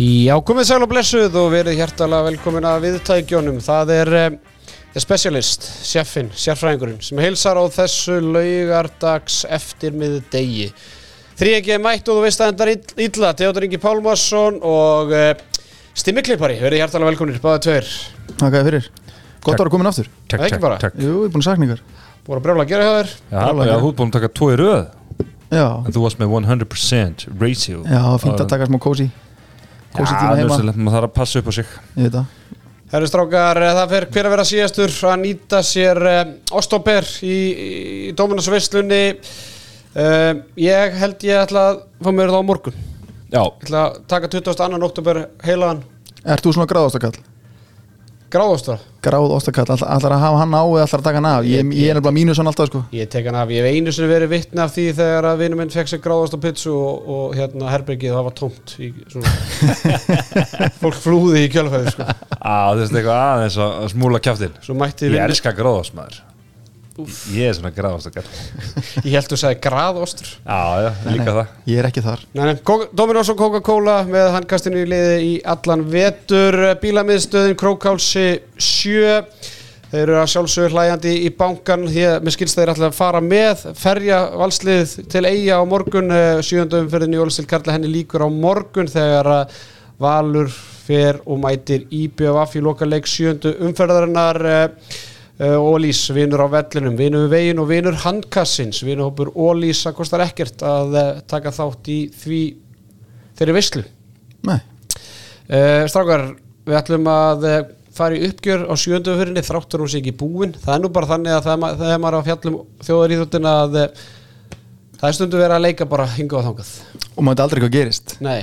Já, komið sæl og blessuð og verið hjertalega velkomin að viðtækjónum. Það er um, The Specialist, sjeffin, sérfræðingurinn, sem heilsar á þessu laugardags eftirmiðu degi. Þrýegi er mætt og þú veist að endar illa, Teodor Ingi Pálmarsson og uh, Stimmi Klippari, verið hjertalega velkominir, báða tveir. Takk fyrir. Gott að vera komin aftur. Er ekki bara. takk. Jú, ég er búin að sakningar. Búin að brjóla að gera hjá þér. Já, já, þú ert búin að taka tvo í röð Já, En þú varst með 100% ratio já, fínt að taka smá kósi. Maður þarf að passa upp á sig. Herru strákar, eh, það fer hver að vera síðastur að nýta sér um, Ostober í, í Dóminasveislunni. Um, ég held ég ætla að fá mér það á morgun. Já, Ég ætla að taka 22. oktober heilagan Ert þú svona gráðostakall? Gráðastar. Gráð ostakall, allar, allar að hafa hann á eða allar að taka hann af? Ég, ég er nefnilega mínus hann alltaf, sko. Ég tek hann af, ég hef einu sinni verið vittni af því þegar að vinur minn fekk sér gráðast á pizzu og, og hérna herbergið það var tómt í svona fólk flúði í kjálfæði sko. á, þú veist eitthvað aðeins að smúla mætti Ég elska gráðast maður Ég er svona gráðast að Ég held þú sagði gráðostur Já, já, líka það. Ég er ekki þar. Nei, nei, Coca- Dominos og Coca-Cola með handkastinu í liði í allan vetur. Bílamiðstöðin Krókálsi 7 Þeir eru að sjálfsögur hlæjandi í bankan því að mér skilst þeir ætla að fara með. Ferja valslið til eiga á morgun. Sjöndum fyrir Njólistil Karla henni líkur á morgun þegar að Valur fer og mætir IBF í lokaleik sjöndu umferðarinnar. Uh, Ólís, vinur á vellinum, vinur við veginn og vinur handkassins, vinur hópur Ólís að kostar ekkert að uh, taka þátt í því þeirri veislu. Nei. Uh, strákar, við ætlum að fara í uppgjör á sjöndu fyrirni þráttur hún sé ekki búin. Það er nú bara þannig að það, það er maður á fjallum þjóðaríþjóttina að það er stundu verið að leika bara hingað og þangað. Og maður veit aldrei hvað gerist. Nei,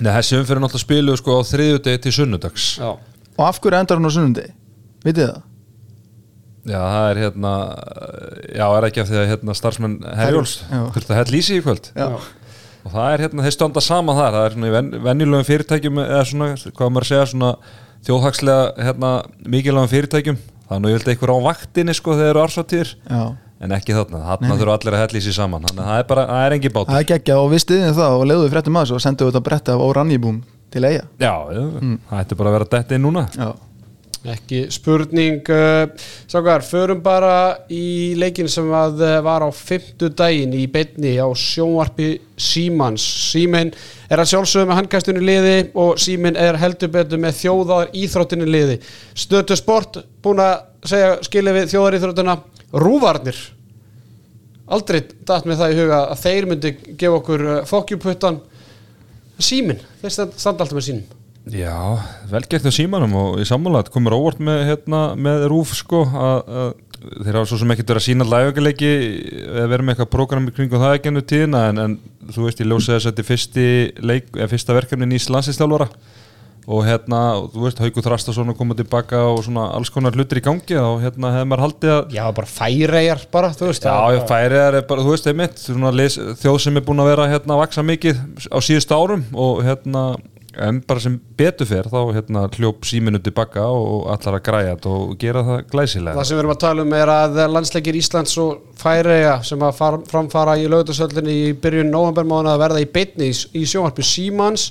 Nei, þessi umfyrir náttúrulega spilu sko á þriðjudegi til sunnudags já. Og af hverju endar hann á sunnundegi? Vitið það? Já, það er hérna Já, er ekki af því að hérna starfsmenn Herjóls. Þurfti að í sig í kvöld? Já. og það er hérna, þeir standa saman þar það er svona í ven, venjulegum fyrirtækjum eða svona, hvað maður að segja, svona þjóðhagslega hérna, mikilvægum fyrirtækjum. Það er nú ég held eitthvað á vaktinni sko þegar eru ársáttíðir, Já. en ekki þarna þarna þurfa allir að í sig saman, þannig að það er bara það er engi bátur. Það er geggja og við stiðum það og leiðum við fréttum að Ekki spurning uh, Sákar, förum bara í leikin sem að uh, var á fymtu daginn í beinni á sjónvarpi Símans. Símin er að sjálfsögum með handkastinu liði og Símin er heldur betur með þjóðar íþróttinu liði. Stötu sport búin að segja skilja við þjóðar íþróttina Rúvarnir. Aldrei datt með það í huga að þeir myndi gefa okkur uh, fokkjuputtan. Símin, þeir standa alltaf með sínum Já, vel gert á símanum og í sammála þetta komur óvart með, hérna, með rúf sko að, þeir hafa svo sem ekkert verið að sína lægögaleiki eða verið með eitthvað prógram í kringum það ekki ennum tíðina en, en þú veist ég ljósa þess að þetta er leik, fyrsta verkefni nýs landsinstjálfara og hérna, og þú veist, Hauku Þrastason að koma tilbaka og svona alls konar hlutir í gangi og hérna hefði maður haldið að Já, bara færeigjar bara, þú veist Já, ég færi það er bara, þú veist, einmitt þjóð sem er búin að vera hérna að vaksa mikið á síðust árum og hérna en bara sem betur fer þá hérna hljóp síminu tilbaka og allar að græja þetta og gera það glæsilega. Það sem við erum að tala um er að landsleikir Íslands og Færeia sem að far, framfara í lögutasöllinni í byrjun novembermána að verða í beitni í, í sjónvarpi Símans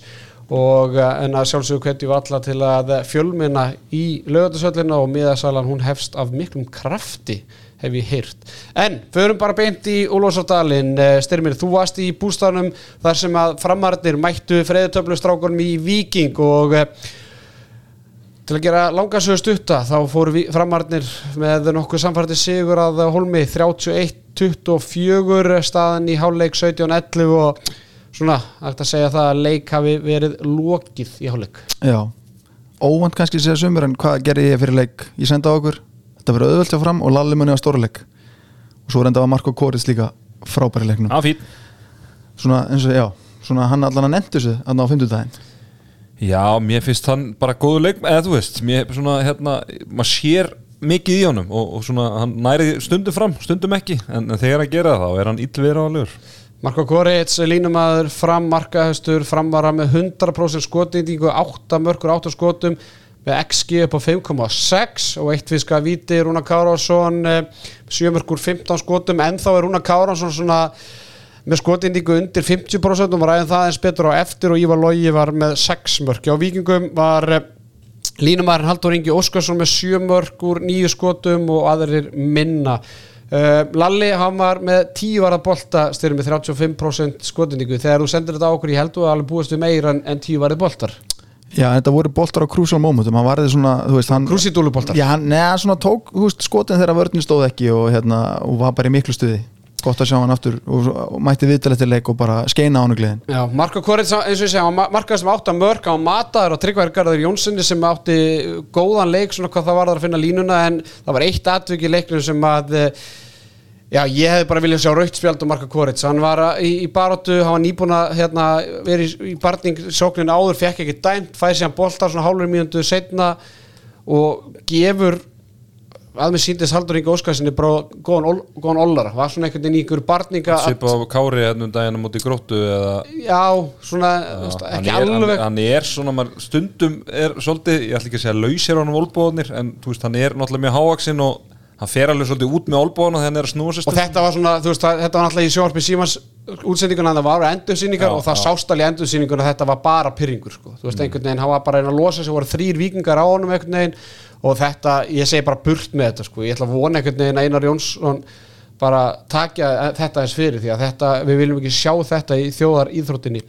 og eh, en að sjálfsögur hvetjum við alla til að fjölmina í lögutasöllina og miðasalan hún hefst af miklum krafti hef ég heyrt. En, förum bara beint í Úlfarsárdalinn, Styrmir, þú varst í bústafnum þar sem að framarnir mættu freyðutöflustrákunum í Viking og eh, Til að gera langasögu stutta þá fóru vi- framarnir með nokkuð samfærdi sigur að Holmi 31-24 staðan í háluleik 17-11 og svona hægt að segja það að leik hafi verið lokið í háluleik. Já. Óvand kannski segja sumur en hvað gerði ég fyrir leik? Ég sendi á okkur. Þetta verið auðvöld hjá fram og Lalli munið á stórleik. Og svo reynda var Marko Kóris líka frábæri leiknum. Já, fín Svona eins og, já, svona hann allan að nendu sig að ná fimmtudaginn. Já, mér finnst hann bara góðu leik eða þú veist, mér svona hérna maður sér mikið í honum og, og svona hann næri stundum fram, stundum ekki en, en þegar hann gera það þá er hann illveraðalegur Marko Korits, línumæður, fram markahöstur, framvara með 100% skotindíku, 8 mörkur, 8 skotum með XG upp á 5,6 og eitt fiska viti Rúna Kárásson 7 mörkur, 15 skotum. En þá er Rúna Kárásson svona með skotindíku undir 50% og var aðeins það eins betur á eftir og Ívar Lógi var með 6 mörg á vikingum var eh, línumæðurinn Haldur Ingi Óskarsson með 7 mörg úr nýju skotum og aðrir minna. Uh, Lalli, hann var með 10 varða bolta styrir með 35% skotindíku þegar þú sendir þetta á okkur í heldu og alveg búist við meira en 10 varði boltar Já, þetta voru boltar á crucial momentum. Hann varði svona, þú veist, hann Krúsidúlu boltar. Já, hann, neða, svona tók, þú veist, skotin þegar vörðin stóð ekki og hérna, og var bara í miklu stuði. Gott að sjá hann aftur og, og mætti viðtalið til leik og bara skeina á hann gleðin. Já, Marko Korins, eins og ég segja, hann markaði sem átti að mörg á mataður og tryggvergarður Jónssoni sem átti góðan leik svona hvað það var að finna línuna en það var eitt atvik í leiknum sem að eh, já, ég hefði bara viljað sjá rauktspjald og Marko Korins, hann var í, í baróttu, hann var nýbúin að hérna, verið í, í barning sóknin áður, fekk ekki dæmt, fæði sér hann boltar svona hálfur mínútu setna og gefur að mér síndist Haldur Ingi Óskarsinni bara góðan, góðan ollara, var svona einhvern veginn í ykkur barninga Svipa á Kári hérna um daginn á móti gróttu eða Já, svona, þú veist, hann ekki er, hann, alveg hann er svona, maður stundum er svolítið, ég ætla ekki að segja lausir á hann volbóðnir, en þú veist, hann er náttúrulega mjög hávaksinn og hann fer alveg svolítið út með volbóðina þegar hann er að snúa sér og þetta var svona, þú veist, það, þetta var náttúrulega í sjónvarpi símans útsendinguna en það var endursýningar og það já. sást alveg endursýningun að þetta var bara pyrringur, sko, þú veist, einhvern veginn hann var bara reyna að losa sig, voru þrýr vikingar á honum einhvern veginn og þetta, ég segi bara burt með þetta, sko, ég ætla að vona einhvern veginn að Einar Jónsson bara takja þetta eins fyrir því að þetta, við viljum ekki sjá þetta í þjóðar íþróttinni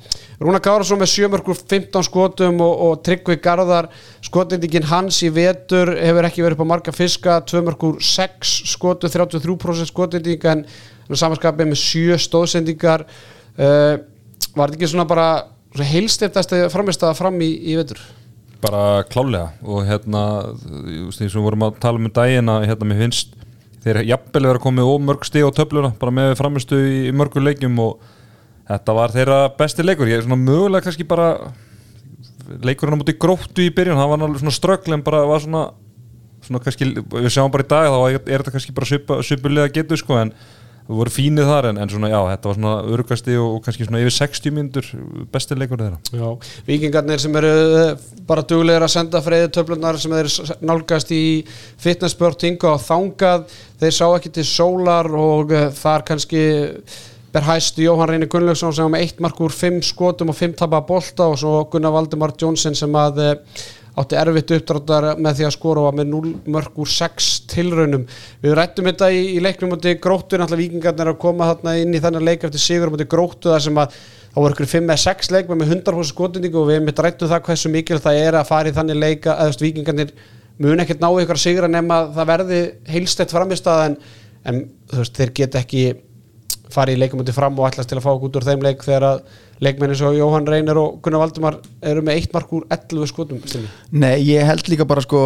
Rúna Kárason með sjömörkur 15 skotum og, og Tryggvi Garðar skotendingin hans í vetur hefur ekki verið upp á marga fiska tvömörkur 6 skotu 33% skotending en samanskapið með 7 stóðsendingar uh, var þetta ekki svona bara heilstiftast framist að fram í, í vetur? Bara klálega og hérna eins og vorum að tala um daginn að hérna mér finnst þeir jafnvel vera komið ómörg stig á töfluna bara með framistu í, í mörgur leikjum og þetta var þeirra besti leikur. Ég er svona mögulega kannski bara leikurinn á móti gróttu í byrjun það var alveg svona ströggl en bara var svona svona kannski, við sjáum bara í dag þá er þetta kannski bara svipa, svipulega getur sko en það voru fínið þar en, en svona já, þetta var svona örgasti og, og kannski svona yfir 60 mínútur besti leikur þeirra. Já, vikingarnir sem eru eh, bara duglegir að senda freyði töflunar sem s- nálgast í fitnessport hinga og þangað þeir sá ekki til sólar og uh, þar kannski ber hæst Jóhann Reynir Gunnlaugsson sem var með eitt mark úr fimm skotum og fimm tapa bolta og svo Gunnar Valdimar Jónsson sem að uh, átti erfitt uppdráttar með því að skora og var með 0 mörg úr 6 tilraunum. Við rættum þetta í, í leiknum mútið gróttu náttúrulega vikingarnir að koma þarna inn í þennan leik eftir sigur mútið gróttu þar sem að þá voru ykkur 5 eða 6 leik með 100% skotendingu og við mitt rættum það hversu mikil það er að fara í þannig leika veist, vikingarnir mun ekkert ná ykkur nema að það verði heilstætt framistað en, en veist, þeir get ekki farið í leikum út fram og ætlast til að fá út úr þeim leik þegar að leikmenni svo Jóhann Reynir og Gunnar Valdumar eru með eitt mark úr 11 skotum Stinni. Nei, ég held líka bara sko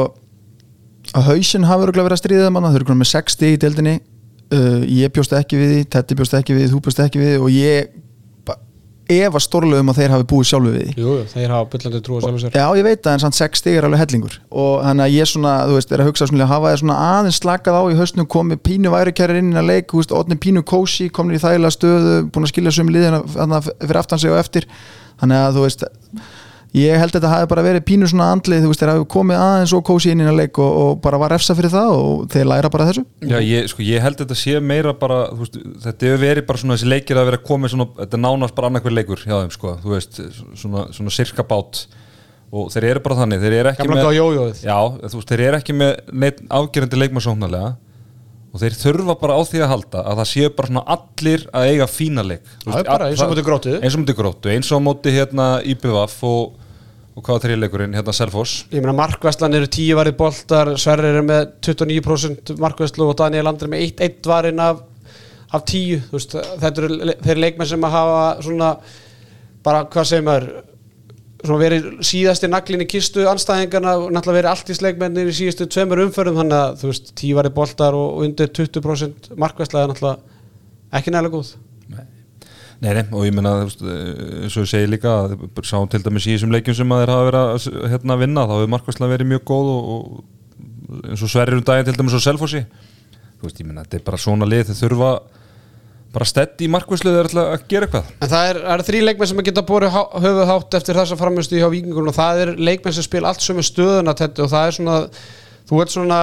að hausinn hafi örugglega verið að stríða manna þau eru konum með 60 í deildinni uh, ég bjóst ekki við því, Tetti bjóst ekki við því, þú bjóst ekki við því og ég ba- efa stórlega um að þeir hafi búið sjálfu við því. Jú, þeir hafa byllandi trú að sjálfum sér. Já, ég veit það, en samt 6 stig er alveg hellingur. Og þannig að ég svona, þú veist, er að hugsa svona, hafa þér svona aðeins slakað á í haustnum komið pínu væri kærir inn að leik, þú veist, odni pínu kósi komin í þægilega stöðu, búin að skilja söm liðina fyrir aftan sig og eftir. Þannig að þú veist ég held að þetta hafi bara verið pínu svona andlið þú veist, þeir hafi komið aðeins og kósi inn í að leik og, og bara var refsa fyrir það og þeir læra bara þessu. Já, ég, sko, ég held þetta sé meira bara þú veist, þetta hefur verið bara svona þessi leikir að vera komið svona, þetta nánast bara annarkver leikur hjá þeim, sko, þú veist, svona, svona sirka bát og þeir eru bara þannig, þeir eru ekki Gamla með Já, þú veist, þeir eru ekki með neitt afgerandi leikmarsóknarlega og þeir þurfa bara á því að halda að það séu bara svona allir að eiga fína leik. Þú Það bara eins og móti gróttu. eins og móti gróttu, eins og móti hérna IBVF og, og hvað var þriðleikurinn, hérna Selfoss? Ég meina markvæslan eru 10 varið boltar Sverrir er með 29% markvæslu og Daniel Andri með 1 varinn af, af 10 Þú veist, þetta eru þeir leikmenn sem að hafa svona bara hvað segir maður svona verið síðasti naglin í kistu anstæðingarna og náttúrulega verið allt í sleikmennir í síðustu tveimur umförðum þannig að þú veist 10 varið boltar og undir 20% markvæsla er náttúrulega ekki nægilega góð Nei, nei, og ég veist, eh, eins og ég segi líka að sáum til dæmis í þessum leikjum sem að þeir hafa verið að hérna, vinna, þá hefur markværslega verið mjög góð og, og eins og Sverrir um daginn til dæmis á Selfossi. Þú veist, ég meina, þetta er bara svona lið þeir þurfa bara stedd í markværslu þeir ætla að gera eitthvað. En það er, er þrý leikmenn sem geta borið há- höfuð hátt eftir þessa framjöstu hjá vikingunum og það er leikmenn sem spila allt sömu stöðuna þetta, og það er svona þú ert svona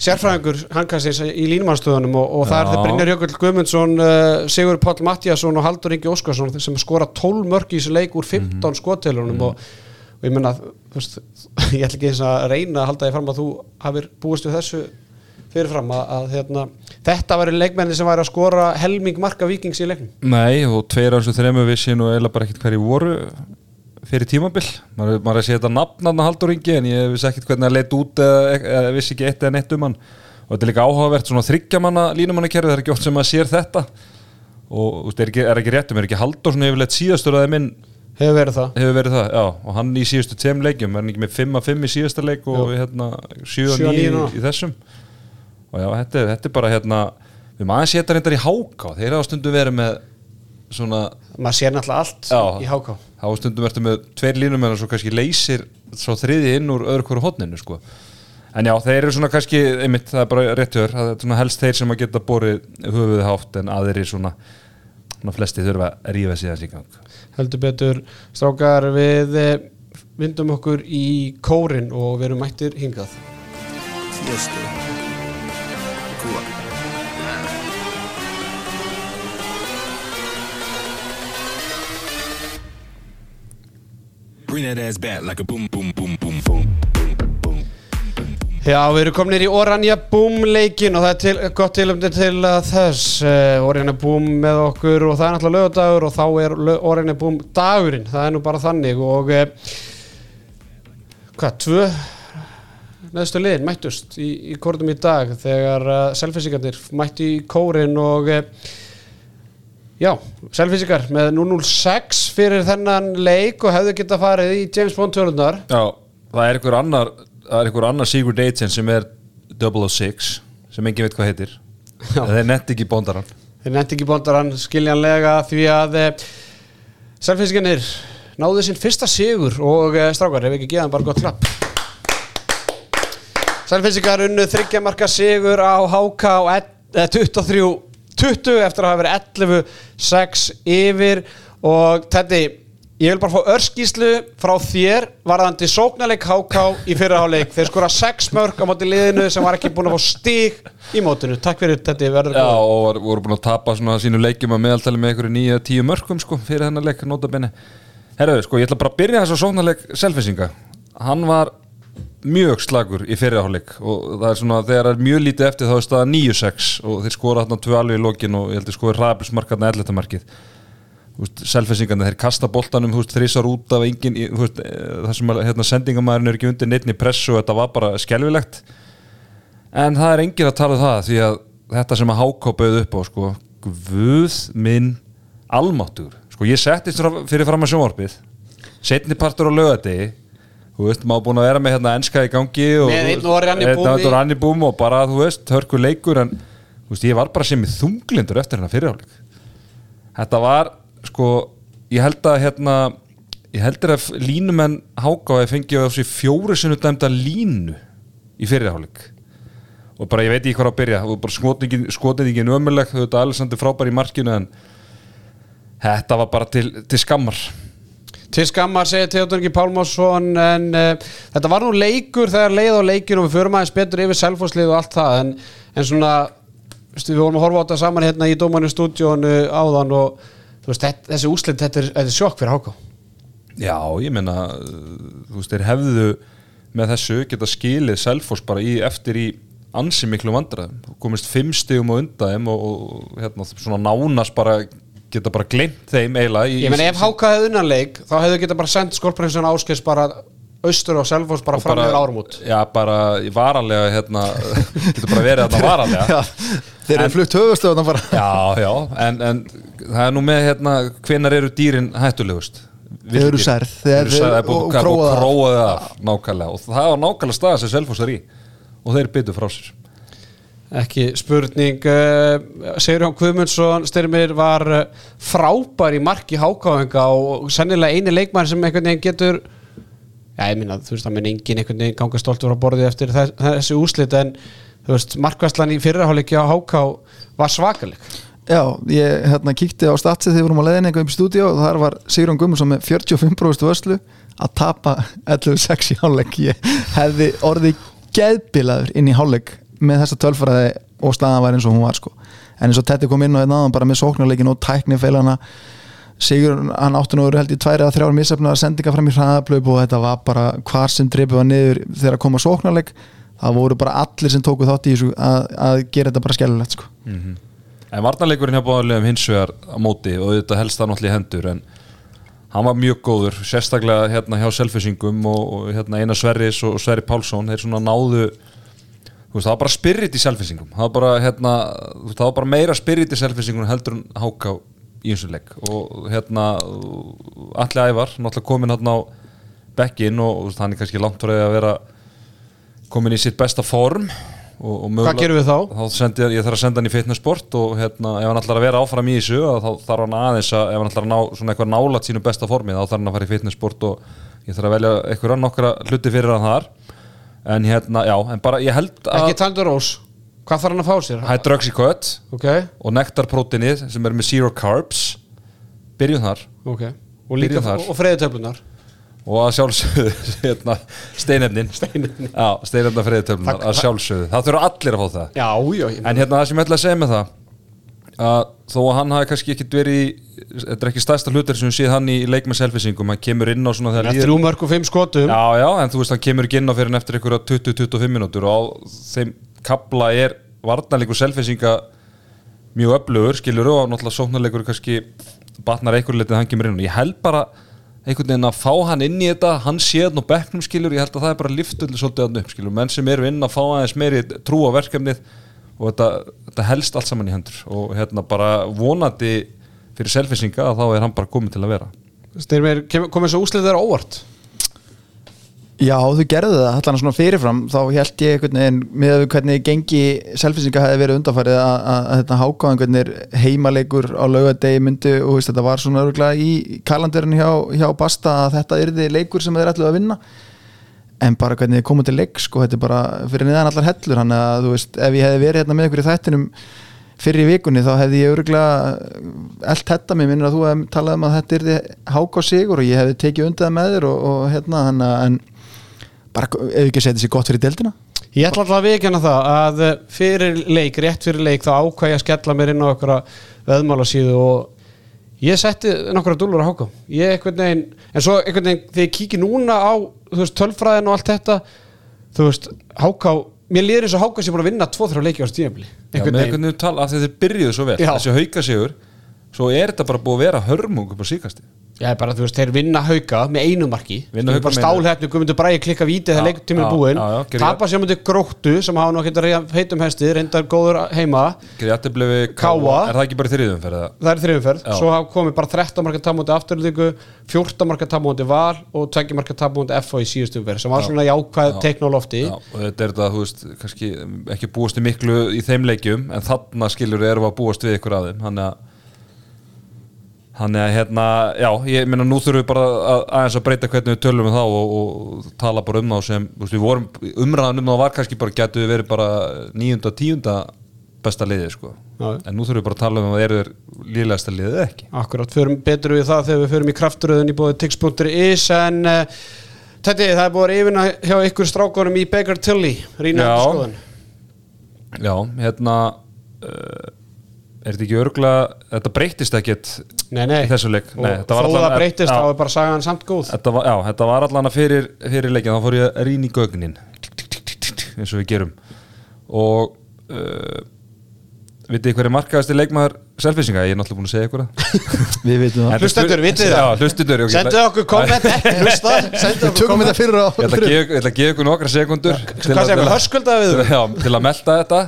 sérfræðingur hankastins í línumannstöðunum og, og það er þeir Brynjar Jökull Guðmundsson uh, Sigur Páll Mattiasson og Haldur Ingi Óskarsson sem skora 12 mörg í þessu leik úr 15 mm Mhm. og, og ég menna þú veist, ég ætla ekki eins að reyna að halda því fram að þú hafir búist við þessu fyrirfram að, að hérna, þetta væri leikmenni sem væri að skora helming marka vikings í leiknum. Nei, og tveir af þessu þremu vissi nú eiginlega bara ekkert hverju voru fyrir tímabil. Maður, maður er að sé þetta nafn hann haldur yngi en ég vissi ekkert hvernig það leitt út eða, vissi ekki eitt eða neitt um hann. Og þetta er líka áhugavert svona þryggjamanna línumannakerfi það er ekki oft sem maður sér þetta. Og veist, er ekki, er ekki réttum, er ekki haldur svona yfirleitt síðastur að það minn hefur verið það. Hefur verið það, já, og hann í síðustu tveim leikjum er hann ekki með 5 að 5 í síðasta leik og hérna 7 Sjö að að 9 níu í, í þessum? Og já, þetta, er- þetta er bara hérna við maður að setja reyndar í háká. Þeir hafa stundum verið með svona maður sér náttúrulega allt Já. í háká þá stundum ertu með tveir línum en svo kannski leysir svo þriði inn úr öðru hverju hotninu sko. en já, þeir eru svona kannski einmitt, það er bara réttur, það er svona helst þeir sem að geta borið höfuðið hátt en aðrir svona, svona flesti þurfa að rífa í gang heldur betur strákar við eh, vindum okkur í kórin og við erum mættir hingað Tiesto. Cuba. Bring that ass back like a boom, boom, boom, boom, boom. Já, við erum komin í Oranja Boom leikin og það er til, gott tilumdi til þess uh, Oranja Boom með okkur og það er náttúrulega lögadagur og þá er Oranja Boom dagurinn, það er nú bara þannig og uh, hvað, tvö neðstu liðin mættust í, í kórnum í dag þegar uh, selfisingarnir mættu í kórin og uh, já, selfisingar með 006 fyrir þennan leik og hefðu geta farið í James Bond tölunar Já, það er einhver annar það er einhver annar Sigurd Eitsen sem er 006 sem engin veit hvað heitir. Já. þeir netti ekki bóndaran Þeir nefndi ekki bondarann skiljanlega því að eh, Selfinskinir náðu sinn fyrsta sigur og eh, strákar, ef ekki geða hann bara gott klapp. Selfinsingar unnu þryggja marka sigur á HK á ell- eh, 23-20 eftir að hafa verið 11-6 yfir. Og Teddy, ég vil bara fá örskíslu frá þér varðandi sóknarleik HK í fyrraháleik þeir skora 6 mörg á móti liðinu sem var ekki búin að fá stig í mótinu. Takk fyrir Teddy, verður Já, góður. og voru búin að tapa svona sínu leikjum að meðaltali með einhverju nýja tíu mörgum sko, fyrir þennan leik, notabenni Herðu, sko, ég ætla bara að byrja þess að sóknarleik selfisinga Hann var mjög slagur í fyrirháleik og það er svona, þegar það er mjög lítið eftir þá er staða 9-6 og þeir skora þarna tvö alveg í lokin og ég heldur skoði ræðabilsmarkarna 11. markið selfisingarnir, þeir kasta boltanum þrísar út af engin veist, eh, það sem að hérna, sendingamæðurinn er ekki undir neittni pressu og þetta var bara skelvilegt en það er engin að tala um það því að þetta sem að háká bauð upp á sko, guð minn almáttur, sko ég settist fyrir fram að sjónvarpið setni partur á lögadegi þú veist, maður búin að vera með hérna enska í gangi og, Með einn og bara, þú veist, hörku leikur en þú veist, ég var bara sem í þunglindur eftir hérna fyrirháleik þetta var, sko ég held að hérna ég heldur að línumenn háká að fengið á sig fjóri sinu dæmda línu í fyrirháleik og bara ég veit ekki hvað að byrja. Og bara skotningin, skotningin ömuleg veit að Alessandri frábær í markinu en þetta var bara til, til skammar Til skammar segir Theodor Ingi Pálmásson en uh, þetta var nú leikur þegar leið á leikin og við förum aðeins betur yfir selfhúslið og allt það en, en svona við vorum að horfa á þetta saman hérna í Dómanu stúdíónu áðan og veist, þetta, þessi úslit, þetta er, þetta er sjokk fyrir Háká Já, ég meina þú veist, þeir hefðu með þessu geta skilið Selfoss bara í, eftir í ansi miklu vandræðum. Komist fimm stigum á undan þeim og, og hérna, svona nánast bara geta bara glemt þeim eiginlega í- Ég meina ef hefði unnanleik þá hefðu geta bara sendt skorprinsun áskes bara austur og selfhús bara fram yfir áramót Já, bara í varanlega hérna, getur bara verið þarna varanlega. Já, þeir eru En- flutt höfustöðuna bara. Já, já, en, en það er nú með hérna, hvenar eru dýrin hættulegust? Þeir eru særð, þeir- eru er búið og það var nákvæmlega staða sem Selfoss er í. Og þeir byttu frá sér Ekki spurning uh, Sigurjón Guðmundsson styrmir var uh, frábær í marki hákáðinga og sennilega eini leikmæður sem einhvern veginn getur já ég minna þú veist það minn engin einhvern veginn ganga stoltur á borðið eftir þess, þessi úslit en þú veist markvæslan í fyrraháleiki á háká var svakaleg Já, ég hérna kíkti á statsið þegar við vorum á leiðin eitthvað í stúdíu og þar var Sigrun Gummarsson með 45% vörslu. Að tapa 11-6 í hálfleik ég hefði orðið geðbilaður inn í hálfleik með þessa tölfræði og staðan var eins og hún var sko. en eins og Tetti kom inn á einn aðan bara með sóknarleikin og tækni feilana Sigur, hann átti nú verið held í tværi eða þrjár missefna sendinga fram í hraðablöp og þetta var bara hvar sem drifið var niður þegar að koma sóknarleik það voru bara allir sem tóku þátt í þessu að, að gera þetta bara skellulegt sko. En varnarleikurinn hjá báðarlegum hins vegar á móti og þetta helst það náttúrulega í hendur en hann var mjög góður sérstaklega hérna hjá selfisingum og, og hérna Einar Sverris og Sverri Pálsson þeir svona náðu veist, það var bara spirit í selfisingum það var bara, hérna, það var bara meira spirit í selfisingum heldur en háká í eins og leik og hérna allir ævar, náttúrulega komin hérna á bekkin og, hann er kannski langt því að vera komin í sitt besta form. Og, og mögulega- Hvað gerum við þá? þá sendi, ég þarf að senda hann í fitnessport og hérna, ef hann ætlar að vera áfram í þessu þá þarf hann aðeins að, ef hann ætlar að ná svona eitthvað nálat sínu besta formi, þá þarf hann að fara í fitnessport og ég þarf að velja eitthvað nokkra hluti fyrir hann þar en hérna, já, en bara ég held að Ekki Tandur Rós. Hvað þarf hann að fá sér? það er drugs í kött Ok, og nektarprótinið sem er með zero carbs. Byrjum þar. Ok. Og og freyðutöflunar og að sjálfsögðu hérna, steinefnin. Steinefnin. steinefna friðitöflunar Það- að sjálfsögðu, það þurfa allir að fá það. Já, já En hérna það sem ég ætla að segja með það að þó að hann hafi kannski ekkit verið þetta er ekki stærsta hlutur sem við séð hann í leikmenn selfisingum, hann kemur inn á svona þegar Þrjú mörg og fimm skotum. Já, já, en þú veist hann kemur ekki inn á fyrir en eftir einhverja 20-25 minútur og á þeim kabla er varnarleikur selfisinga mjög öflugur, skilur og náttúrulega sóknarleikur kannski batnar einhverju litið hann kemur inn og ég held bara einhvern veginn að fá hann inn í þetta hann sé hann á bekknum skilur, ég held að það er bara liftulli svolítið og þetta, þetta helst allt saman í hendur. Og hérna bara vonandi fyrir selfisinga að þá er hann bara komið til að vera. Styrmir, komið svo úslið þeirra óvart? Já, þú gerðu það, allan svona fyrirfram. Þá held ég einhvern veginn með hvernig gengi selfisinga hefði verið undanfarið að, að, að þetta hákáðan hvernig heimaleikur á laugadegi myndi og veist, þetta var svona örgulega í kalanderinn hjá, hjá Basta að þetta yrði leikur sem þeir ætluðu að vinna en bara hvernig þið komum til leik sko, þetta er bara fyrir niðan allar hellur hann að þú veist, ef ég hefði verið hérna með í þættinum fyrir vikunni þá hefði ég örgulega allt þetta mér minnir að þú hefði talað um að þetta yrði háká sigur og ég hefði tekið undir það með þér og, og hérna hann að en bara ef ekki setja sér gott fyrir deildina? Ég ætla alltaf að vikjana það að eh, fyrir leik, rétt fyrir leik þá ákvæði að skella mér inn á okkur veðmála síðu og ég setti nokkra dúlur að háka ég einhvern veginn, en svo einhvern veginn þegar ég kíki núna á þú veist, tölfræðin og allt þetta þú veist, háka mér líður eins og háka sem búin að vinna 2-3 leiki á stíðanbili Já, með einhvern veginn tala af því að þeir byrjuðu svo vel Já. þessi hauka sigur svo er þetta bara búið að vera hörmung upp á síkasti Já, bara þú veist, þeir vinna hauka með einu marki Vinna Hauka með einu. stálhættu, guðmundur bræði klikka vítið þegar Já, leiktíminn er já, búinn já, já, gerði- tapa sér mútið gróttu sem hafa nú ekkert að heitum hesti reyndar góður heima Grétablefi Káa. Er það ekki bara þriðum fyrir það? það er þriðumferð, Já. svo hafa komið bara 13 marka tapmóti afturlíku, 14 marka tapmóti val og 2 marka tapmóti FO í síðustu umferð sem var svona jákvæð Já. teikn á lofti Já, og þetta er þetta, þú veist, kannski ekki búast við miklu í þeim leikjum en þarna skilur við að búast við ykkur að þeim þannig að Þannig að hérna, já, ég meina nú þurfum við bara að, aðeins að breyta hvernig við tölum um þá og, og tala bara um þá sem, þú veist, við vorum umræðan um þá var kannski bara getur við verið bara níunda, tíunda besta liðið, sko. Já. En nú þurfum við bara að tala um að eru þeir líðlegasta liðið ekki. Akkurat, förum betur við það þegar við förum í kraftröðun í bóði tix.is en uh, Tetti, það er búið að yfirna hjá ykkur strákunum í Baker Tilly rýna Já. eftir skoðun Já, hérna, uh, er þetta ekki örgla, þetta breytist ekkert Nei, nei, í þessu leik. og Nei, þetta var þó allan- það breytist þá er bara sagan samt góð. Þetta var, já, þetta var allan að fyrir, fyrir leikin þá fór ég að rýna í gögnin. Eins og við gerum. Og uh, vitið þið hver er markaðasti leikmaður selfisinga, ég er náttúrulega búin að segja ykkur það. Við veitum það. En Hlustendur, vitið það? Já, hlustendur ok, Sendu okkur komment, hlusta. Sendu við okkur tökum komment þetta fyrir á Ég ætla að gefa ykkur- að nokkra sekundur Hvað segir við, hörskuldaði við til að melta þetta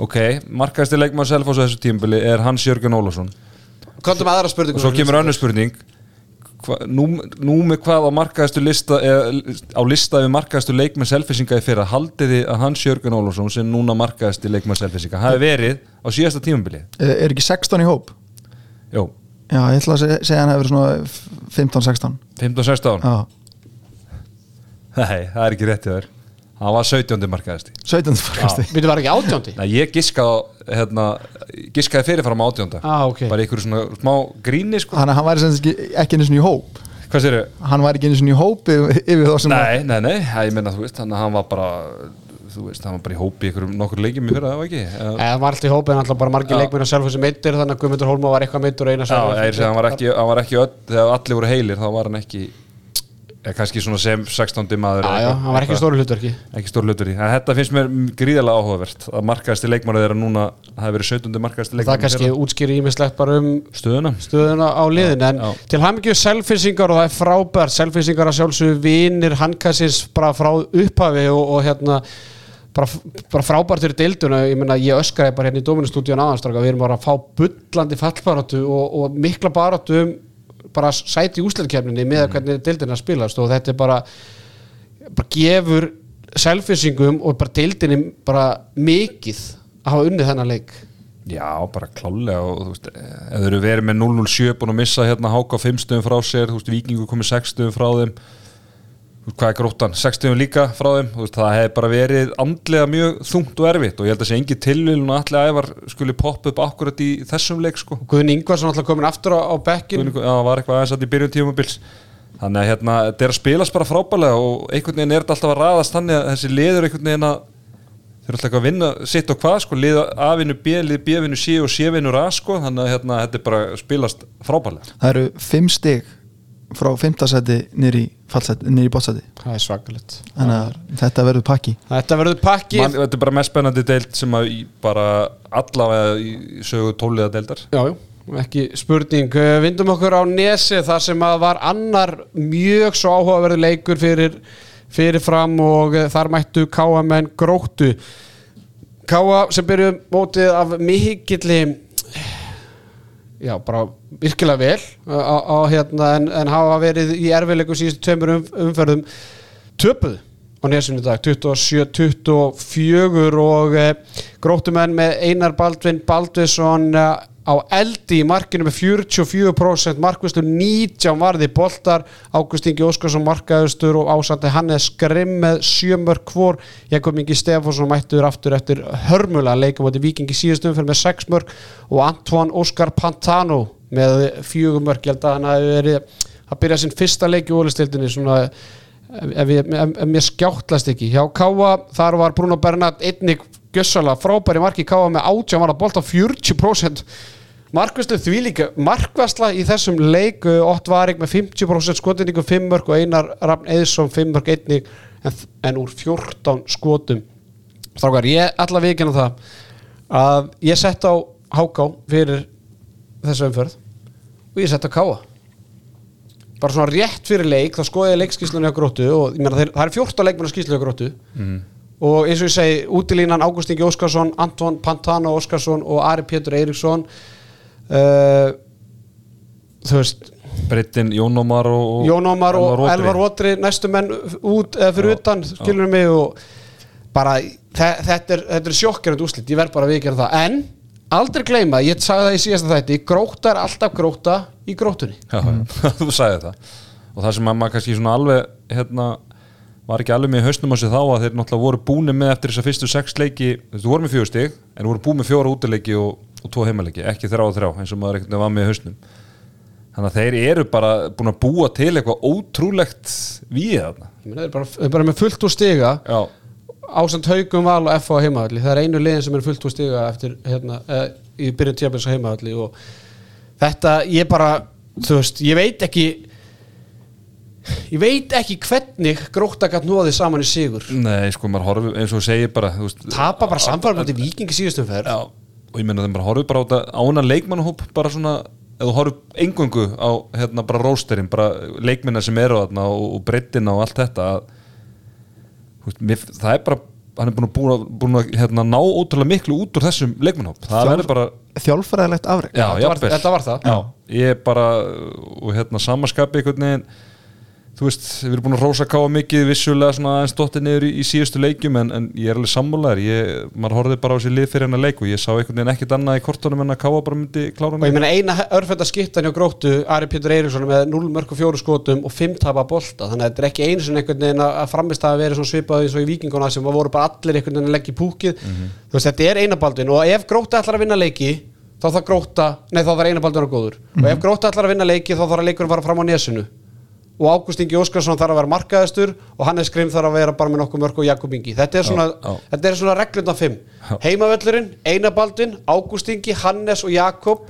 Ok, markaðasti leikmaður Selfoss á þessu tímabili er Hans Jörgen Ólafsson. Kontum aðra spurningu og svo kemur önnur spurning. Hva, nú, nú með hvað á markaðastu lista eða, á lista við markaðastu leikmenn selfisinga í fyrra? Haldið þið að Hans Jörgen Ólafsson sem núna markaðasti leikmenn selfisinga hafi verið á síðasta tímabili. Er er ekki 16 í hóp? Jó, já, ég ætla að segja, segja hann hefur svona 15-16 15-16 já, Nei, það er ekki rétt í þér hann var 17. markaðasti. 17 markasti Við var ekki átjóndi? Nei, ég giskaði, hérna, giskaði fyrirfram á átjónda. Ah, ok. bara ykkur svona smá gríni sko. þannig að hann væri ekki, ekki einu svona í hóp. Hvað sér hann var ekki einu sinni í hópi yfir þá sem Nei, nei, nei, það ég menna þú veist þannig að hann var bara þú veist, hann var bara í hópi ykkur um nokkur leikjum í fyrra, það var ekki? Eða- eða var alltaf í hópið alltaf bara margir Já. leikmenn að selfa sem meittir þannig að Guðmundur Hólma var eitthvað meittur og eina Já, ég segi, hann var ekki, hann var ekki öll, þegar allir voru heilir þá var hann ekki eða kannski svona sem 16. maður eitthvað- hann var ekki stóru hlutverki. Ekki stór hlutur í, en þetta finnst mér gríðarlega áhugavert að markaðasti leikmaður þeirra núna það hefur verið 17. markaðasti það leikmaður kannski útskýri ímislegt bara um stöðuna. stöðuna á liðin en Já. til hamingju selfisingar og það er frábært. Selfisingar að sjálfsögðu vinir handkassins bara frá upphafi og, og hérna bara, bara frábært fyrir deilduna ég meina ég öskraði bara hérna í Dominustúdíun aðanstraka við erum bara að fá bullandi fallbaráttu og, og mikla baráttu um bara sæti í úsleitkefninni með hvernig deildina spilast og þetta er bara bara gefur selfisingum og bara deildinni bara mikið að hafa unnið þennan leik. Já, bara klálega og þú veist, ef þeir eru verið með 0-0-7 búin að missa hérna háka 5 stöðum frá sér, þú veist, vikingu komið 6 stöðum frá þeim hvað er gróttan, 6 stöðum líka frá þeim. Veist, það hefði bara verið andlega mjög þungt og erfitt og ég held að sé engi tilvílun og allir ævar skuli poppa upp akkurat í þessum leik sko. Guðin Ingvarsson alltaf komin aftur á, á bekkin já, það var eitthvað aðeins að í byrjun tímabils. Þannig að hérna, þetta er að spilast bara frábælega og einhvern veginn er þetta alltaf að raðast þannig að þessi liður einhvern veginn að þeir eru alltaf að vinna sitt og hvað sko, lið A-vinnu B, lið B-vinnu C og C-vinnu A sko, þannig að hérna, þetta er bara að spilast frábælega það eru fimm stig frá fimmtasæti nýri nýri bótsæti Það er svakalegt. Þannig að þetta verður pakki. Þetta verður pakki. Man, þetta er bara mest spennandi deild sem að bara allavega í sögu tóliða deildar. Já, já, ekki spurning. Eh, Vindum okkur á Nesi þar sem að var annar mjög svo áhugaverður leikur fyrir, fyrir fram og eh, þar mættu Káamenn gróttu. Káa sem byrjuð mótið af mikilli já, bara virkilega vel. Á, á, hérna, en, en hafa verið í erfiðleikum síðustu tveimur um, umferðum. Töpuð á nesinu dag 27-24 og e, gróttumenn með Einar Baldvin Baldvinsson e, á eldi í markinu með 44% markvistu 19 varði boltar. Ágúst Ingi Óskarsson markaðustur og ásandi Hannes Grimm með sjömörk hvor. Jakob Ingi Stefánsson mættur aftur eftir hörmulega leikum átti Vikingi síðustum fyrir með 6 mörk og Antoine Óskar Pantano með fjögum mörk. Ég held að hann hafi verið að byrja sinn fyrsta leik í ólistildinni svona ef, ég, skjáttlast ekki. Hjá Káa þar var Bruno Bernat einnig gjössala frábæri marki Káa með 18 var að bolta 40% markvæslu því líka markvæsla í þessum leik Ott Varig með 50% skotinningu 5 mörg og Einar Rafn Eðsson 5 mörg einnig en, en úr 14 skotum. Strákar, ég að vikina það að ég sett á Háká fyrir þessu umferð og ég sett á Káa bara svona rétt fyrir leik þá skoði ég leikskíslunni á gróttu og ég meina það er 14 leikmenn á skíslu á gróttu og eins og ég segi útilínan Ágúst Ingi Óskarsson, Anton Pantano Óskarsson og Ari Pétur Eiríksson uh, þú veist Brittin, Jón Ómar og, og Jón Ómar og Odri. Elvar Votri næstu menn út eða fyrir Já, utan skilur mig og bara þe þetta er, þetta er sjokkjörnd úslit ég verð bara að vikja það. En aldrei gleyma, ég sagði það í síðasta þætti gróta er alltaf gróta í grótunni Já, þú sagði það. Og það sem að maður kannski svona alveg hérna, var ekki alveg með hausnum á sig þá að þeir náttúrulega voru búni með eftir þessa fyrstu sex leiki, þú voru með fjögur stig en voru búin með fjóra útileiki og, og tvo heimaleiki, ekki þrjá og þrjá eins og maður ekkert var með í hausnum. Þannig að þeir eru bara búin að búa til eitthvað ótrúlegt við þarna. Þeir eru bara, eru bara með fullt úr stiga Já, ásand haugum val og F á heimaðalli það er einu liðin sem er fullt úr stiga eftir hérna, eh, í byrjun tíabils á heimaðalli og þetta, ég bara þú veist, ég veit ekki ég veit ekki hvernig gróta gætt nóði saman í sigur. Nei, sko, maður horfið eins og segir bara tapa bara samfærmandi vikingi síðustum ferð Já, og ég meina þeim bara horfið bara á þetta ána leikmannahóp bara svona, ef þú horfið engungu á hérna bara rósterinn, bara leikminna sem eru þarna og, og breyttina og allt þetta að, þú veist, mér, það er bara hann er búin að, búin að, búin að hérna, ná ótrúlega miklu út úr þessum bara, þjálfræðilegt afreg já, þetta, var, jafnvel. þetta var það. Já, ég er bara og hérna samaskapi einhvern veginn þú veist, við erum búin að rósa káa mikið vissulega svona aðeins dottið niður í, í síðustu leikjum en, en ég er alveg sammálaður. Maður horfði bara á sér lið fyrir hennar leik og ég sá einhvern veginn ekkert annað í kortunum en að káa bara myndi klára og ég meina eina örfenda skiptan hjá gróttu Ari Pétur Eiríksson með 0 mörg og 4 skotum og 5 tapa bolta. Þannig að þetta er ekki einu sinni einhvern veginn að að framist að vera svipað eins og í vikinguna sem voru bara allir einhvern veginn að og að þá þarf grótta, nei þá þarf einabaldin að góður. Og ef grótta ætlar að vinna leiki þá þarf að leikurinn fara fram á nesinu og Ágúst Ingi Óskarsson þarf að vera markaðistur og Hannes Grimm þarf að vera bara með nokkuð mörg og Jakob Ingi. Þetta er svona, þetta er svona reglunda fimm. Heimavöllurinn, Einabaldin, Ágúst Ingi Hannes og Jakob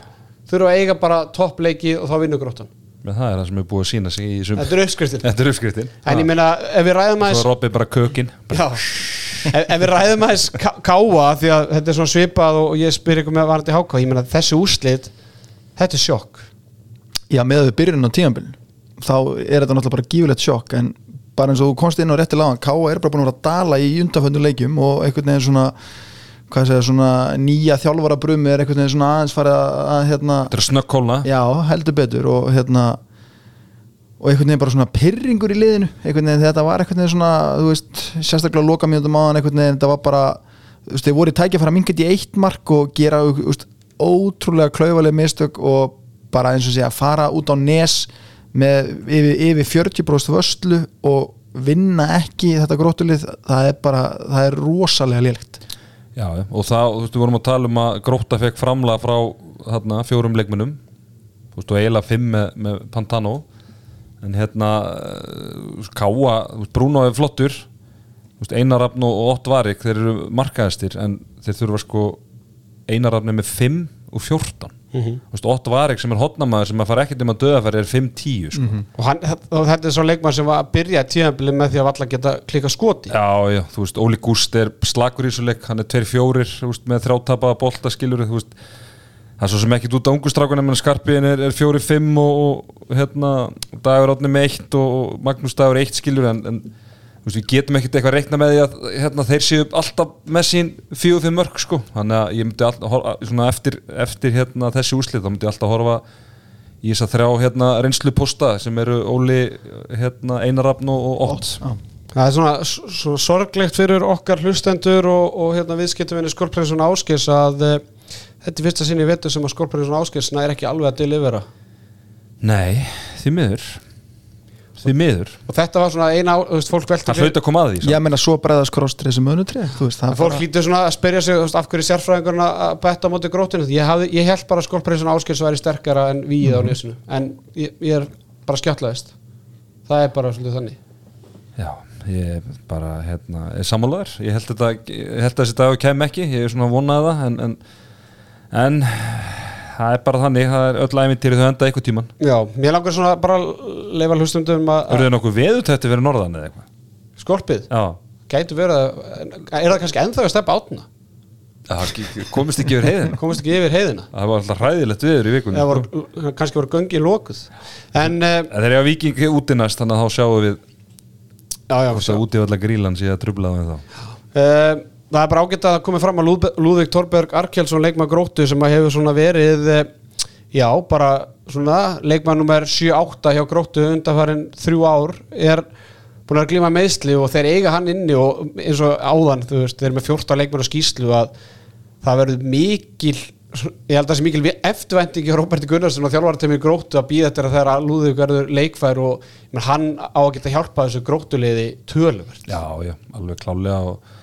þurfa að eiga bara toppleiki og þá vinnur gróttan. Men það er það sem er búið að sína sig í sum þetta er uppskriftin. Þetta er uppskriftin. En ég meina, ef við ræðum Svo aðeins er Robby bara kökin Já, ef, ef við ræðum aðeins ká- káa því að þetta er svona svipað og, ég spyr ykkur með varandi háká ég meina þessi úrslit, þetta er sjokk. Já, með að við byrjun á tíðanbylun þá er þetta náttúrulega bara gífulegt sjokk en bara eins og þú komst inn á rétti lágan Káa er bara búin að vera að dala í undaföndu leikjum og einhvern veginn svona hvað segja, svona nýja þjálfara brumi er einhvern veginn svona aðeins farið að, að hérna, Þetta er snöggkólna. Já, heldur betur og hérna og einhvern veginn bara svona pyrringur í liðinu einhvern veginn þetta var einhvern veginn svona þú veist, sérstaklega loka mjöndum áðan einhvern veginn þetta var bara, veist, þeir voru í tækja að fara mingat í eitt mark og gera veist, ótrúlega klaufaleg mistök og bara eins og segja fara út á nes með yfir, yfir 40% vöslu og vinna ekki þetta grótulið það er bara, það er rosalega lélegt. Já, og það, þú veist, við vorum að tala um að Gróta fekk framlega frá þarna, fjórum leikmunum þú veist, og eiginlega fimm með, með Pantano. En hérna uh, Káa, Bruno er flottur. Einarafn og Ott Varik þeir eru markaðistir en þeir þurfa sko Einarafn er með 5 og 14 þú veist, Ott Varik sem er hotnamaður sem að fara ekkert um að döðafæri er 5-10 sko. og, hann, og þetta er svo leikmann sem var að byrja tíðanbili með því að valla geta klika skoti Já, já, þú veist, Óli Gúst er slagur í þessu leik, hann er 2-4 þú veist, með þrjátapaða bolta skilur þú veist, það er svo sem ekki út á ungustrákunum en Skarpiðin er, er 4-5 og, og hérna, Dagur með 1 og, Magnús Dagur 1 skilur en, en veist, við getum ekkert eitthvað að reikna með því að hérna, þeir séu alltaf með sín 4-5 mörg sko, þannig að ég myndi alltaf eftir, eftir hérna, þessi úslið, þá myndi ég alltaf horfa í þess að þrjá hérna, reynslu posta sem eru Óli hérna, Einarafn og, Ott það er svona, svona sorglegt fyrir okkar hlustendur og, og hérna, viðskiptavinni Skorpræðsson Áskis að uh, þetta er fyrsta sinni vetur sem að Skorpræðsson Áskis er ekki alveg að delivera. Nei, því miður Því miður. og þetta var svona eina, þú veist, fólk velti Það hlaut að koma að því ég meina svo bregðast krosstrið sem önutrið þú veist, það að fólk hlýtur svona að spyrja sig þú veist, af hverju sérfræðingurinn að betta á móti grótinu ég, hafði, ég held bara að Skorpræðsson Áskis væri sterkara en við á nesinu. En ég, ég er bara skjáttlaðist það er bara svolítið þannig. Já, ég er bara hérna, er sammálaður. Ég held, þetta, ég held að þessi dag kem ekki. Ég er svona að vonaði það en, en, en það er bara þannig Það er öll æmintýri þau enda eitthvað tíman já, mér langar svona bara að leifa hlustundum að, Eru þið nokkuð veðutætti verið norðan eða eitthvað? að skorpið Já, gætu verið að, er það kannski ennþá að steppa átna það komist ekki yfir heiðin komist ekki yfir heiðina. Það var alltaf hræðilegt viður í vikunni. Voru, kannski voru göngi lokuð. En uh, En þeir eru að vikingi úti næst Þannig að þá sjáum við já, já, Hvort að úti valla grílan sé að trubla með þá það er bara ágætt að komið fram að Lúð, Lúðvík Torberg Arkelsson leikmann gróttu sem að hefur svona verið uh, já, bara svona leikmann nummer 7-8 hjá gróttu undanfærin þrjú ár er búin að glíma meðsli og þeir eiga hann inni og eins og áðan, þú veist, þeir eru með 14 leikmann á skýslu að það verður mikil ég held að það sé mikil eftirvæntingi hjá Róberti Gunnarsson og þjálfartemi gróttu að býða þetta þegar að Lúðvík verður leikfær og menn, hann á að geta hjálpað þessu gróttuleiði töluvert. Já, já, alveg klálega og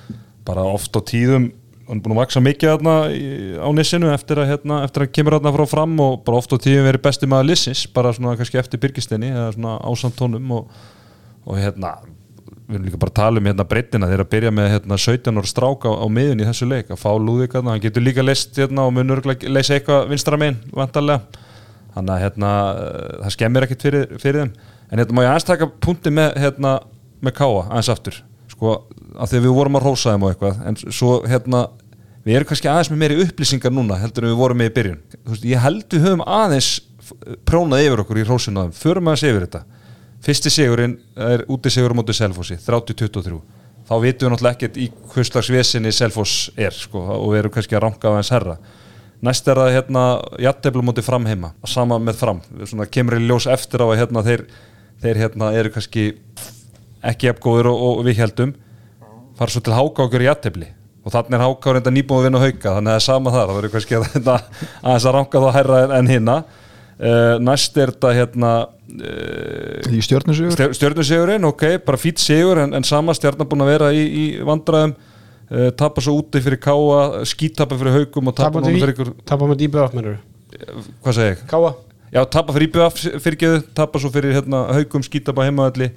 bara oft á tíðum hann er búin að vaksa mikið þarna í- á nissinu eftir að, hérna, eftir að hann kemur þarna frá fram og bara oft á tíðum verið besti maður lissins bara svona kannski eftir byrgistinni eða svona ásamtónum og, og hérna við erum líka bara að tala um hérna breytina þeir að byrja með hérna 17 ára strák á, á miðun í þessu leik að fá Lúðvík þarna, hann getur líka leist hérna og munur leysa eitthvað vinstra megin vantarlega þannig að hérna það skemmir ekkert fyrir, fyrir þeim. En hérna má ég aðeins taka punkti með hérna með Káa aðeins aftur sko að því að við vorum að rósa þeim og eitthvað en svo hérna við erum kannski aðeins með meiri upplýsingar núna heldur en við vorum með í byrjun. Veist, ég held við höfum aðeins prónað yfir okkur í rósinu aðeim förum aðeins yfir þetta. Fyrsti sigurinn er úti sigur móti Selfossi 30-23 þá vitum við náttúrulega ekkert í hvers slags vesinni Selfoss er sko, og við erum kannski að ranka hans herra næst er það hérna jattefla móti fram heima sama með fram, svona kemur í ljós eftir á að hérna þeir, þeir hérna eru kannski ekki jafngóður og, og við heldum fara svo til háka okkur í jattefli og þannig er háka reynda nýbúin að vinna hauka þannig að það er sama þar, það verður kannski að, hérna, aðeins að ranka þá herra en, en hinna. Uh, næst er þetta hérna uh, í stjórnusugur stjörnusegurinn, ok, bara fýtt segur en, en sama stjarnar búin að vera í, í vandræðum. Uh, tapa svo úti fyrir káa skítapa fyrir haukum og tapa núna fyrir ykkur Tapa með dýbu af mennur hvað segi ég? Káa já, tapa fyrir IBF fyrirgeðu, tapa svo fyrir hérna, haugum skítaba heimaðalli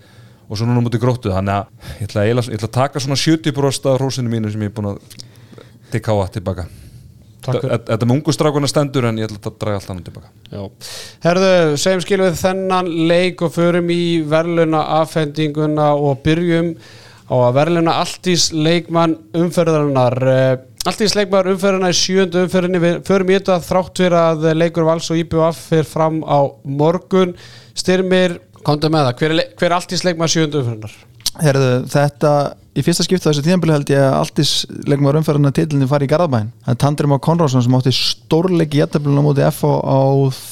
og svo núna mútið gróttu. Þannig að ég ætla, eiginlega- ég ætla að taka svona 70% af hrósinu mínu sem ég er búin að tikka á að tilbaka. Þetta þetta með ungu strákuna stendur en ég ætla að draga allt annað tilbaka. Já. Herðu, segjum skil við þennan leik og förum í verðluna afhendinguna og byrjum á að verðluna alltís leikmann umferðarinnar. Alltís leikmann umferðarna í sjöndu umferðinni. Við förum í þetta þrátt fyrir að leikur Vals og IBF fyrir fram á morgun. Styrmir, komdu með það. Hver er, hver er alltís leikmann sjöndu umferðinnar? Herðu, þetta í fyrsta skipta þessu tíðanbili held ég að var umferðan að titlinni fari í Garðabæn það er Tandrim á Konráðsson sem átti stórleik í jættablunum á móti FH á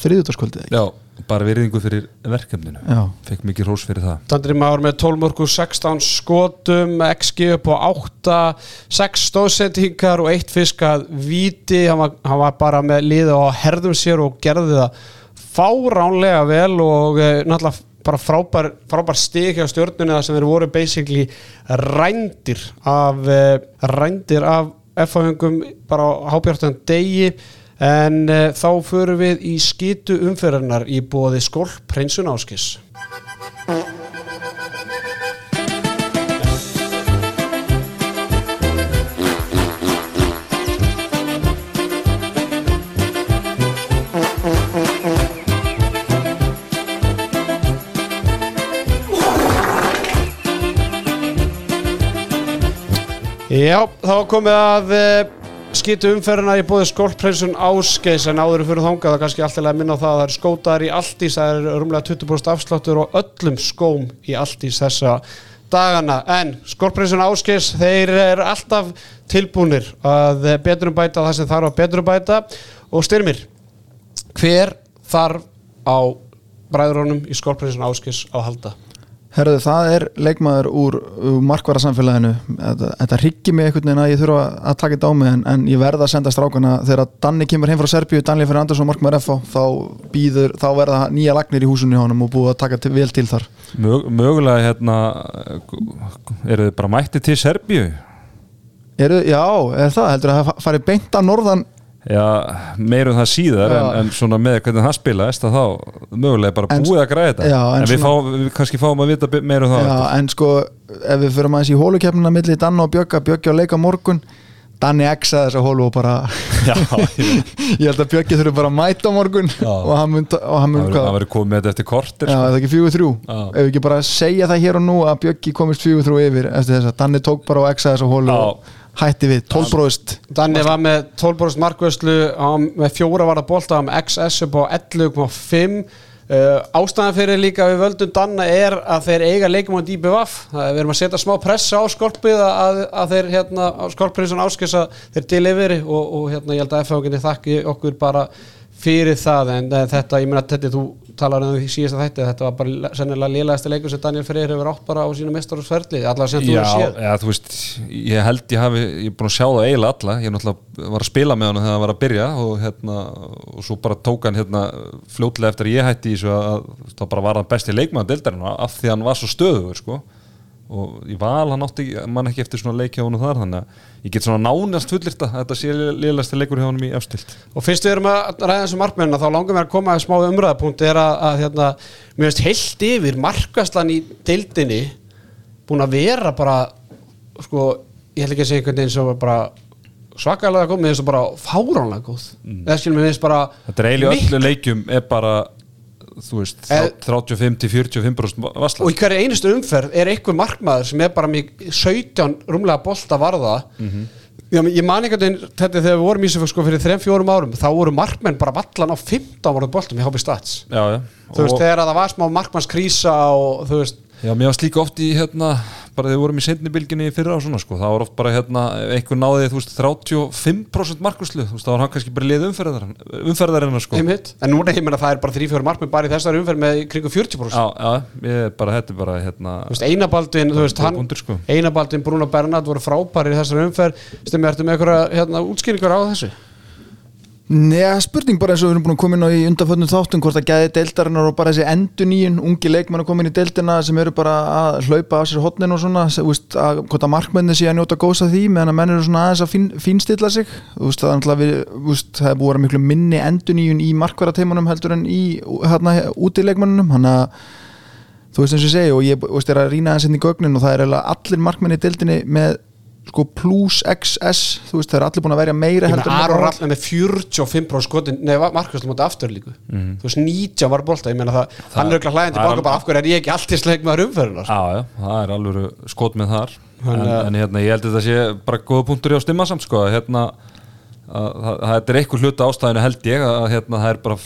þriðutaskvöldið Já, bara veriðingu fyrir verkefninu. Já. Fekk mikið hrós fyrir það. Dandri Már með 12 mörgur, 16 skotum, XG upp á 8, 6 stóðsettingar og 1 fiskað víti, hann var, hann var bara með liða á herðum sér og gerði það fáránlega vel og eh, náttúrulega bara frábær, frábær stig hjá stjórnunni þar sem þeir voru basically rændir af, eh, rændir af F-fahungum bara á hábjartan degi. En uh, þá förum við í skitu umferðarnar í bóði skolp Prinsun Áskis Já, þá komið að uh, skýtu umferðina. Í bóði skólprinsun Áskeis en áður fyrir þangað það er kannski að minna á það að það er skótar í Altís. Það er rúmlega 20% afsláttur og öllum skóm í Altís þessa dagana. En skólprinsun Áskeis þeir eru alltaf tilbúnir að beturum bæta það sem þarf að beturum bæta og styrmir hver þarf á bræðurónum í skólprinsun Áskeis að halda? Herðu, það er leikmaður úr, úr markvara samfélaginu þetta, þetta hryggir mig einhvern veginn að ég þurfa að taka þetta á mig en, en ég verða að senda strákana. Þegar Danni kemur heim frá Serbíu, Danni fyrir Andersson markmaður FH, þá býður þá verða nýja lagnir í húsunni hjá honum og búið að taka til, vel til þar. Mög, Mögulega hérna eru þið bara mætti til Serbíu? Eru, Já, er það, heldur að það fari beint að norðan Já, meirum það síðar en, en svona með hvernig það spilaðist að þá mögulega bara En- búið að græða þetta. Já, en en, við, fá, við kannski fáum að vita meirum það Já, en sko, ef við fyrir aðeins í hólukefnina milli Danna og Bjögga, Bjöggi á leika morgun Danni exaði þessa hólu og bara Já, ég- held að Bjöggi þurfi bara að mæta morgun og hann mun, og hann mun það hvað? verður komið eftir kortir Já, sko. er það ekki fjögur þrjú. Ef við ekki bara segja það hér og nú að Bjöggi komist fjögur þrjú yfir eftir þess að hætti við, tólbróðist Danni var með 12% markvörslu á- með fjóra varða bolta um XS upp á 11,5 uh, ástæðan fyrir líka að við völdum Danna er að þeir eiga leikum á það er við erum að setja smá pressa á skorpið að, að þeir hérna, skorprinsun áskis að þeir deliveri og, og hérna ég held að FH þakki okkur bara fyrir það. En uh, þetta, ég meina þetta þú talar um því síðast að þetta þetta var bara sennilega lélægasta leikur sem Daniel Freyr hefur átt bara á sínu mestarúsferli allavega sem þú Já, hefur séð ja, þú veist, ég held ég hafi ég er búin að sjá það eiginlega alla ég náttúrulega var að spila með hann þegar hann var að byrja og, hérna, og svo bara tók hann hérna, fljótlega eftir ég hætti í þessu að, að þá bara var hann besti leikmann af því hann var svo stöðugur sko. Og í val hann átti mann ekki eftir svona leikja honum þar þannig að ég get svona nánast fullirta að þetta sé liðlæsti leikur hjá honum í efstilt Og fyrst við erum að ræða þessu markmennina þá langar mér að koma að smá umræðapunkt er að, að hérna, mér veist heilt yfir markaslan í deildinni búin að vera bara sko, ég ætla ekki að segja einhvern veginn sem bara svakalega góð, mér finnst það bara fáránlega góð mm. eða skilum mér finnst bara þetta er eiginlega öllu leikjum er bara þú veist, Eh, 35-45% vassla og í hverju einustu umferð er einhver markmaður sem er bara með 17 rúmlega bolta varða. Já, men ég man einhvern veginn, þetta þegar við vorum í þessu sko fyrir 3-4 árum, þá voru markmenn bara vallan á 15 varða boltum í HB Stats. Já, já. þú veist, þegar að það var smá markmannskrísa og þú veist, Já, mér varst líka oft í hérna, bara þegar við vorum í seinnibilginni fyrra og svona, sko, það var oft bara hérna, ef einhver náði, þú veist, 35% markuslu, þú veist, það var hann kannski bara lið umferðar, umferðarinnar, sko. einmitt en núna ég meina það er bara 3-4 markmenn bara í þessari umferð með kringu 40% Já, já, ég er bara, þetta er bara, hérna, þú veist, Einabaldvin, þú veist, hann sko. Einabaldvin, Bruno Bernhard voru frábæri í þessari umferð stemmi, ertu með eitthvað hérna, útskýringar á þessu? Neða, spurning bara eins og við erum búin að koma inn á í undanfötnum þáttum hvort að gæði deildarinnar og bara þessi endur nýjun ungi leikmenn að koma inn í deildina sem eru bara að hlaupa á sér hotnin og svona sem, úst, að, hvort að markmenni sé að njóta góðs af því meðan að menn eru svona aðeins að fín, fínstilla sig. Úst, það, við, úst, það er búið að vera miklu minni endur nýjun í markvarateimunum heldur en í hérna úti leikmennunum hann að þú veist eins og ég segi og ég er að rýna þess inn í gögnin og það er allir markmenni í deildinni með sko plus XS þú veist það er allir búin að verja meira Aron er með 45% skotin, nei, Markus mútið aftur líku þú veist, 19 var bolta, ég meina það, hann er auðvitað hlæðin það tilbaka bara af hverju er ég ekki alltaf sleik með umferðina sko. Já, já, það er alveg skot með þar. En, en hérna, ég held að þetta sé bara góða punktur í á stimma samt sko, hérna það, er eitthvað hluta ástæðinu held ég að hérna, það er bara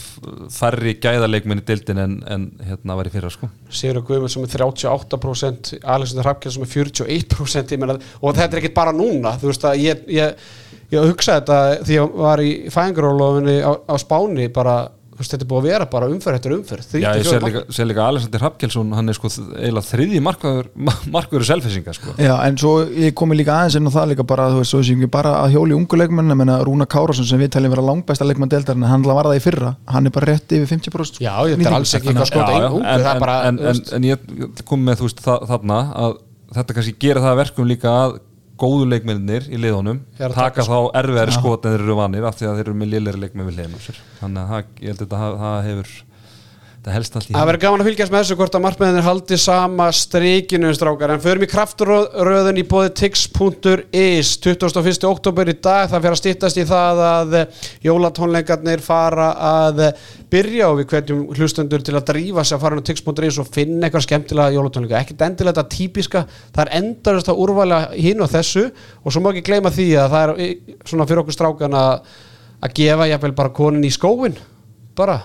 færri gæðaleikmenn í dildin en, en hérna var í fyrra sko. Sigur Guðmund sem er 38% Alexander Hrafkjell sem er 41% ég meina, og þetta er ekkit bara núna þú veist að ég, ég, ég hugsaði þetta því ég var í fæðingarólofinni á, á Spáni bara, veist, þetta er búið að vera bara umferð eftir umferð, Já, ég 34 sé líka, sé líka Alexander Hapkjelsson hann er sko eiginlega þriði markverður markverður selfisinga sko. Já, en svo ég komi líka aðeins inn á það líka bara, þú veist, svo sem ekki bara að hjóli ungu leikmenn, ég menna Rúna Kárasson sem við teljum vera langbæsta leikmenn deildarinn, hann var það í fyrra hann er bara rétt yfir 50% Já, þetta er alls ekki eitthvað ungu, en, það er en, bara en, þú en, veist, en ég kom með þú veist þarna að þetta kannski gera það að verkum líka að góðu leikmennir í liðunum taka taka þá erfiðari skot en þeir eru vanir af því að þeir eru með liðlega leikmenn við sér. Þannig að það, ég held að ha- það hefur þetta helst allt í Það verður gaman að fylgjast með þessu hvort að markmiðinir haldi sama strikinu strákar. En förum í krafturöðun í bóði tix.is 21. oktober í dag það fyrir að stýttast í það að jólatónleikarnir fara að byrja og við hvetjum hlustendur til að drífa sig að fara inn á tix.is og finna eitthvað skemmtilega jólatónleika. Ekkert endilega þetta típiska það er endarast að úrvæla hinn og þessu og svo má ekki gleyma því að það er eh, svona fyrir okkur strákan að gefa jafnvel bara konin í skóin bara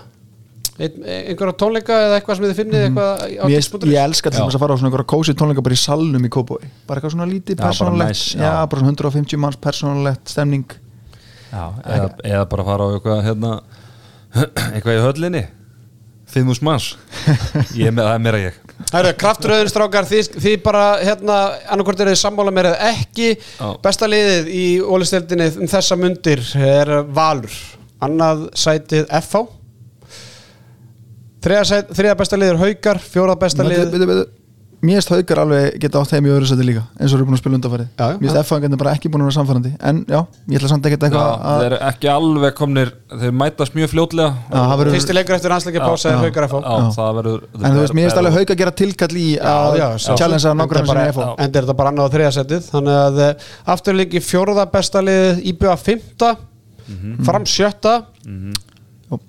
einhverja tónleika eða eitthvað sem þið finnið eitthvað á Mhm. Tix.is ég elska til þess að fara á svona einhverja kósi tónleika bara í salnum í Kópói bara eitthvað svona lítið nice, já, já. bara svona 150 manns persónulegt stemning. Já, eða, eða bara fara á eitthvað hérna, eitthvað í höllinni. 5.000 manns. Ég er með það er meira ég. Það eru kraftröðin strákar þið, þið bara hérna annarkvort eru þið sammála mér eða ekki Já. besta liðið í ólisteldinni um þessa mundir er Valur. Annað sætið FH þriða, besta liðið er Haukar fjórða besta bíddu. Mér erst haukar alveg geta átt heim í öðru sæti líka eins og eru búin að spila já. Mér erst F-fangarnir bara ekki búin að vera samfærandi en já, ég ætla samt eitthvað að þeir eru ekki alveg komnir þeir mætast mjög fljótlega. Það fyrsti leikur eftir hansleikja pása er það verður En þú veist, mér erst alveg hauk að gera tilkall í að challengea F-fá en er þetta bara annað á þriða setið. Þannig að uh, afturleiki fjórða besta liðið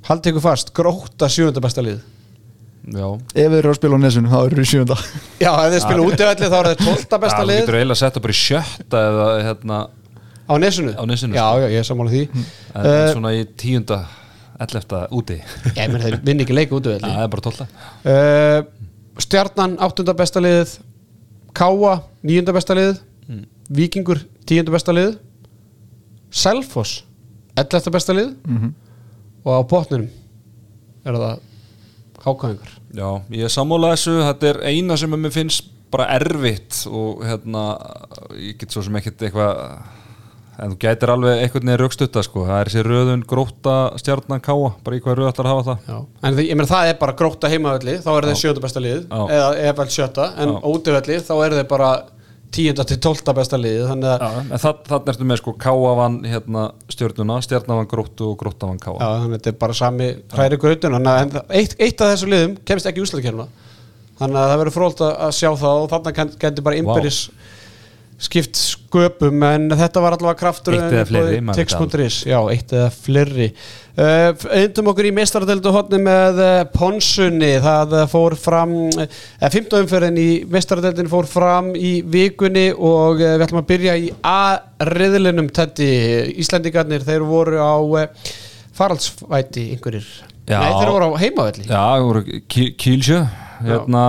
Haldið ykkur fast, gróta sjönda besta liðið Já, Ef við eru að spila á nesunu, þá eru við í sjönda Já, ef þið spila útivalli þá er það 12. besta þú lið. getur eiginlega að setja bara í sjötta eða hérna á nesunu Á nesinu, Já, já, ég er sammála því. En, uh, en svona í tíunda ellefta úti. Ég menn þeir vinn ekki leika Já, útivalli það er bara tólta uh, Stjarnan, 8. besta liðið Káa, 9. besta liðið Víkingur, 10. besta liðið Selfoss 11. besta liðið og á botninum er það hákaðingar Já, ég er sammála þessu, þetta er eina sem mér finnst bara erfitt og hérna, ég get svo sem ekkert eitthvað en þú gætir alveg einhvern veginn raukstutta sko, það er þessi röðun gróta stjarnan káa, bara í hvað röð ætlar að hafa það Já. En því, ég meina það er bara gróta heimavalli þá er það sjötta besta lið Já. eða ef vel sjötta, en Já. útivalli þá er það bara tíunda til tólta besta lið þannig að, en það, þannig ertu með sko káa vann hérna stjörnuna, stjarnan vann gróttu og gróta vann káa. Já, þannig að þetta er bara sami hræri grautun en það- eitt, eitt af þessu liðum kemst ekki úslæðikernuna þannig að það verður frólt að að sjá það og þannig getur bara innbyrðis skipt sköpum en þetta var allavega kraftur Eitt eða fleiri, tix.is, já, eitt eða fleiri. Uh, Eindum okkur í mestaradeldu hotni með uh, Ponsunni. Það uh, fór fram uh, 15 umferðin í mestaradeldin fór fram í vikunni og uh, við ætlum að byrja í A-riðlinum Tetti, Íslendingarnir þeir voru á uh, faraldsvæti einhverjir, Já. nei þeir voru á heimavelli. Já, það voru Ki- Kílsjö. Hérna,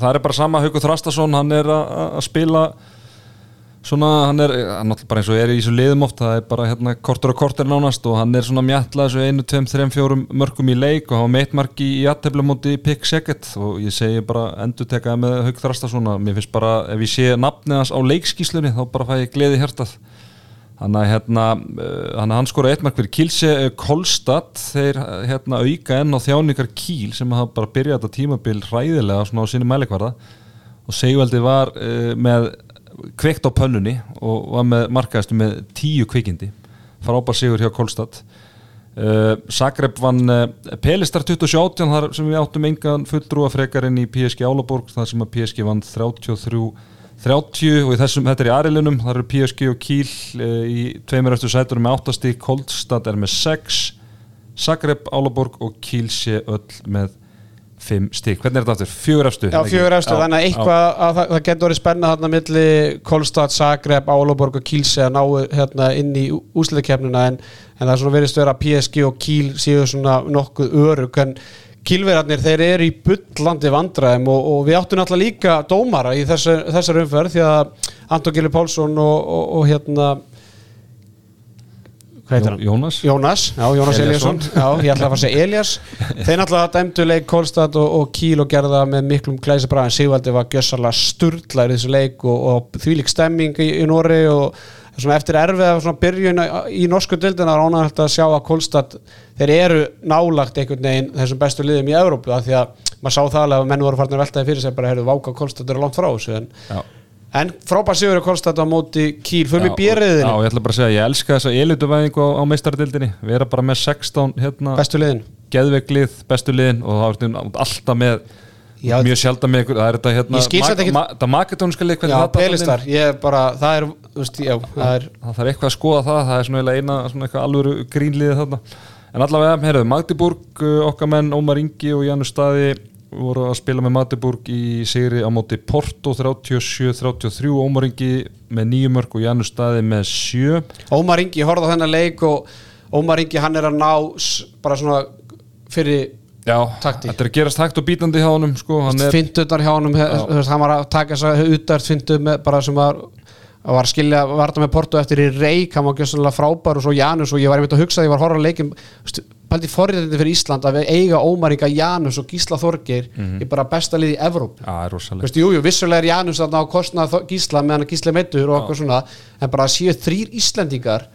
það er bara sama Haukur Þrastason, hann er að spila svona, hann er hann náttúrulega bara eins og er í þessu liðum oft það er bara hérna kortur og kortur nánast og hann er svona mjalla þessu einu, tveim, þreim, fjórum mörgum í leik og hafa meitt marki í aðtefla móti pick second og ég segi bara endur tekaði með Haukur Þrastason að mér finnst bara ef ég sé nafnið hans á leikskíslunni þá bara fæ ég gleði hjartað. Hann að hérna, hann, skora eitt mark fyrir Kilse uh, Kolstad, þeir hérna auka enn á þjáningar Kíl sem hafa bara byrjað þetta tímabil hræðilega svona á sinni mælikvarða. Og Sigvaldi var uh, með kveikt á pönnunni og var með markaðistu með tíu kvikindi. Frábær sigur hjá Kolstad. Uh, Zagreb vann uh, Pelistar 2017 þar sem við áttum engan fulltrúa frekarinn í PSG Álaborg þar sem að PSG vann 33 30 og þessum, þetta er í Arilunum. Þar eru PSG og Kíl uh, í tveimur eftir sætur með 8 stík Kolstad er með 6 Zagreb, Álaborg og Kíl sé öll með 5 stík, hvernig er þetta aftur? Fjögur efstu? Já, fjögur efstu, þannig að eitthvað að það, það getur verið spenna þarna milli Kolstad, Zagreb, Álaborg og Kílse að ná hérna inn í úsliðkefnina en, en það er svona verið stöður að PSG og Kíl séu svona nokkuð örug en Kílverarnir þeir eru í bullandi vandræðum og, og við áttum náttúrulega líka dómara í þessar, umferð því að Anton Gili Pálsson og, og, og hérna? Jónas? Jónas, já, Jónas. Eliasson Já, ég ætla að fara að segja Elias Þeir náttúrulega dæmdu leik Kolstad og, og Kíl og gerða með miklum glæsi bræðin Sigvaldi var gjössalega sturlaður í þessu leik og, og þvílík stemming í, í Nóri og svona eftir erfið svona byrjun í norsku dildina er ánægt að sjá að Kolstad þeir eru nálagt einhvern veginn þessum bestu liðum í Evrópu af því að maður sá það alveg að menn voru farin að veltaði fyrir sig bara heyrðu váka Kolstad eru langt frá þessu en, Já. En frábær sigur er Kolstad á móti Kíl fyrir mig Já, bériðinni, Já, ég ætla bara að segja, ég elska þessa elituvæðingu á, á meistardildinni Við erum bara með 16 hérna, bestu liðin. geðveiklið, bestu liðin og það er alltaf með Já, mjög sjaldan með það er þetta hérna Ég skil samt ekkert- ma það maketónska lið, hvernig Já, datt þarna inn? Pelistar, ég er bara, það er, þú veist, já, það er það þarf eitthvað að skoða það, það er svona eina svona eitthvað alvöru grínliðið þarna. En allavega, heyrðu, Magdeburg uh, okkar menn Ómar Ingi og Janus Staði voru að spila með Magdeburg í sigri á móti Porto 37-33 Ómar Ingi með nýju mörg og Janus Staði með sjö Ómar Ingi, horfði á þennan leik og Ómar Ingi, hann er að ná bara svona fyrir Já, Taktík. þetta er að gerast hægt og bítandi hjá honum sko, hann er, fintunar hjá honum, hann var að taka þess að utært fintu með bara sem var að var að skilja, var þetta með Porto eftir í reik hann var gjössanlega frábær og svo Janus og ég var einmitt að hugsa, ég var að horfa á leikin pældi forriðandi fyrir Ísland að við eiga Ómar Inga Janus og Gísla Þorgeir í bara besta lið í Evróp Já, það er rosalega Veistu, jú, jú, vissulega er Janus þarna á kostnað Gísla meðan að Gísla er meiddur og okkur svona en bara að séu þrýr Íslendingar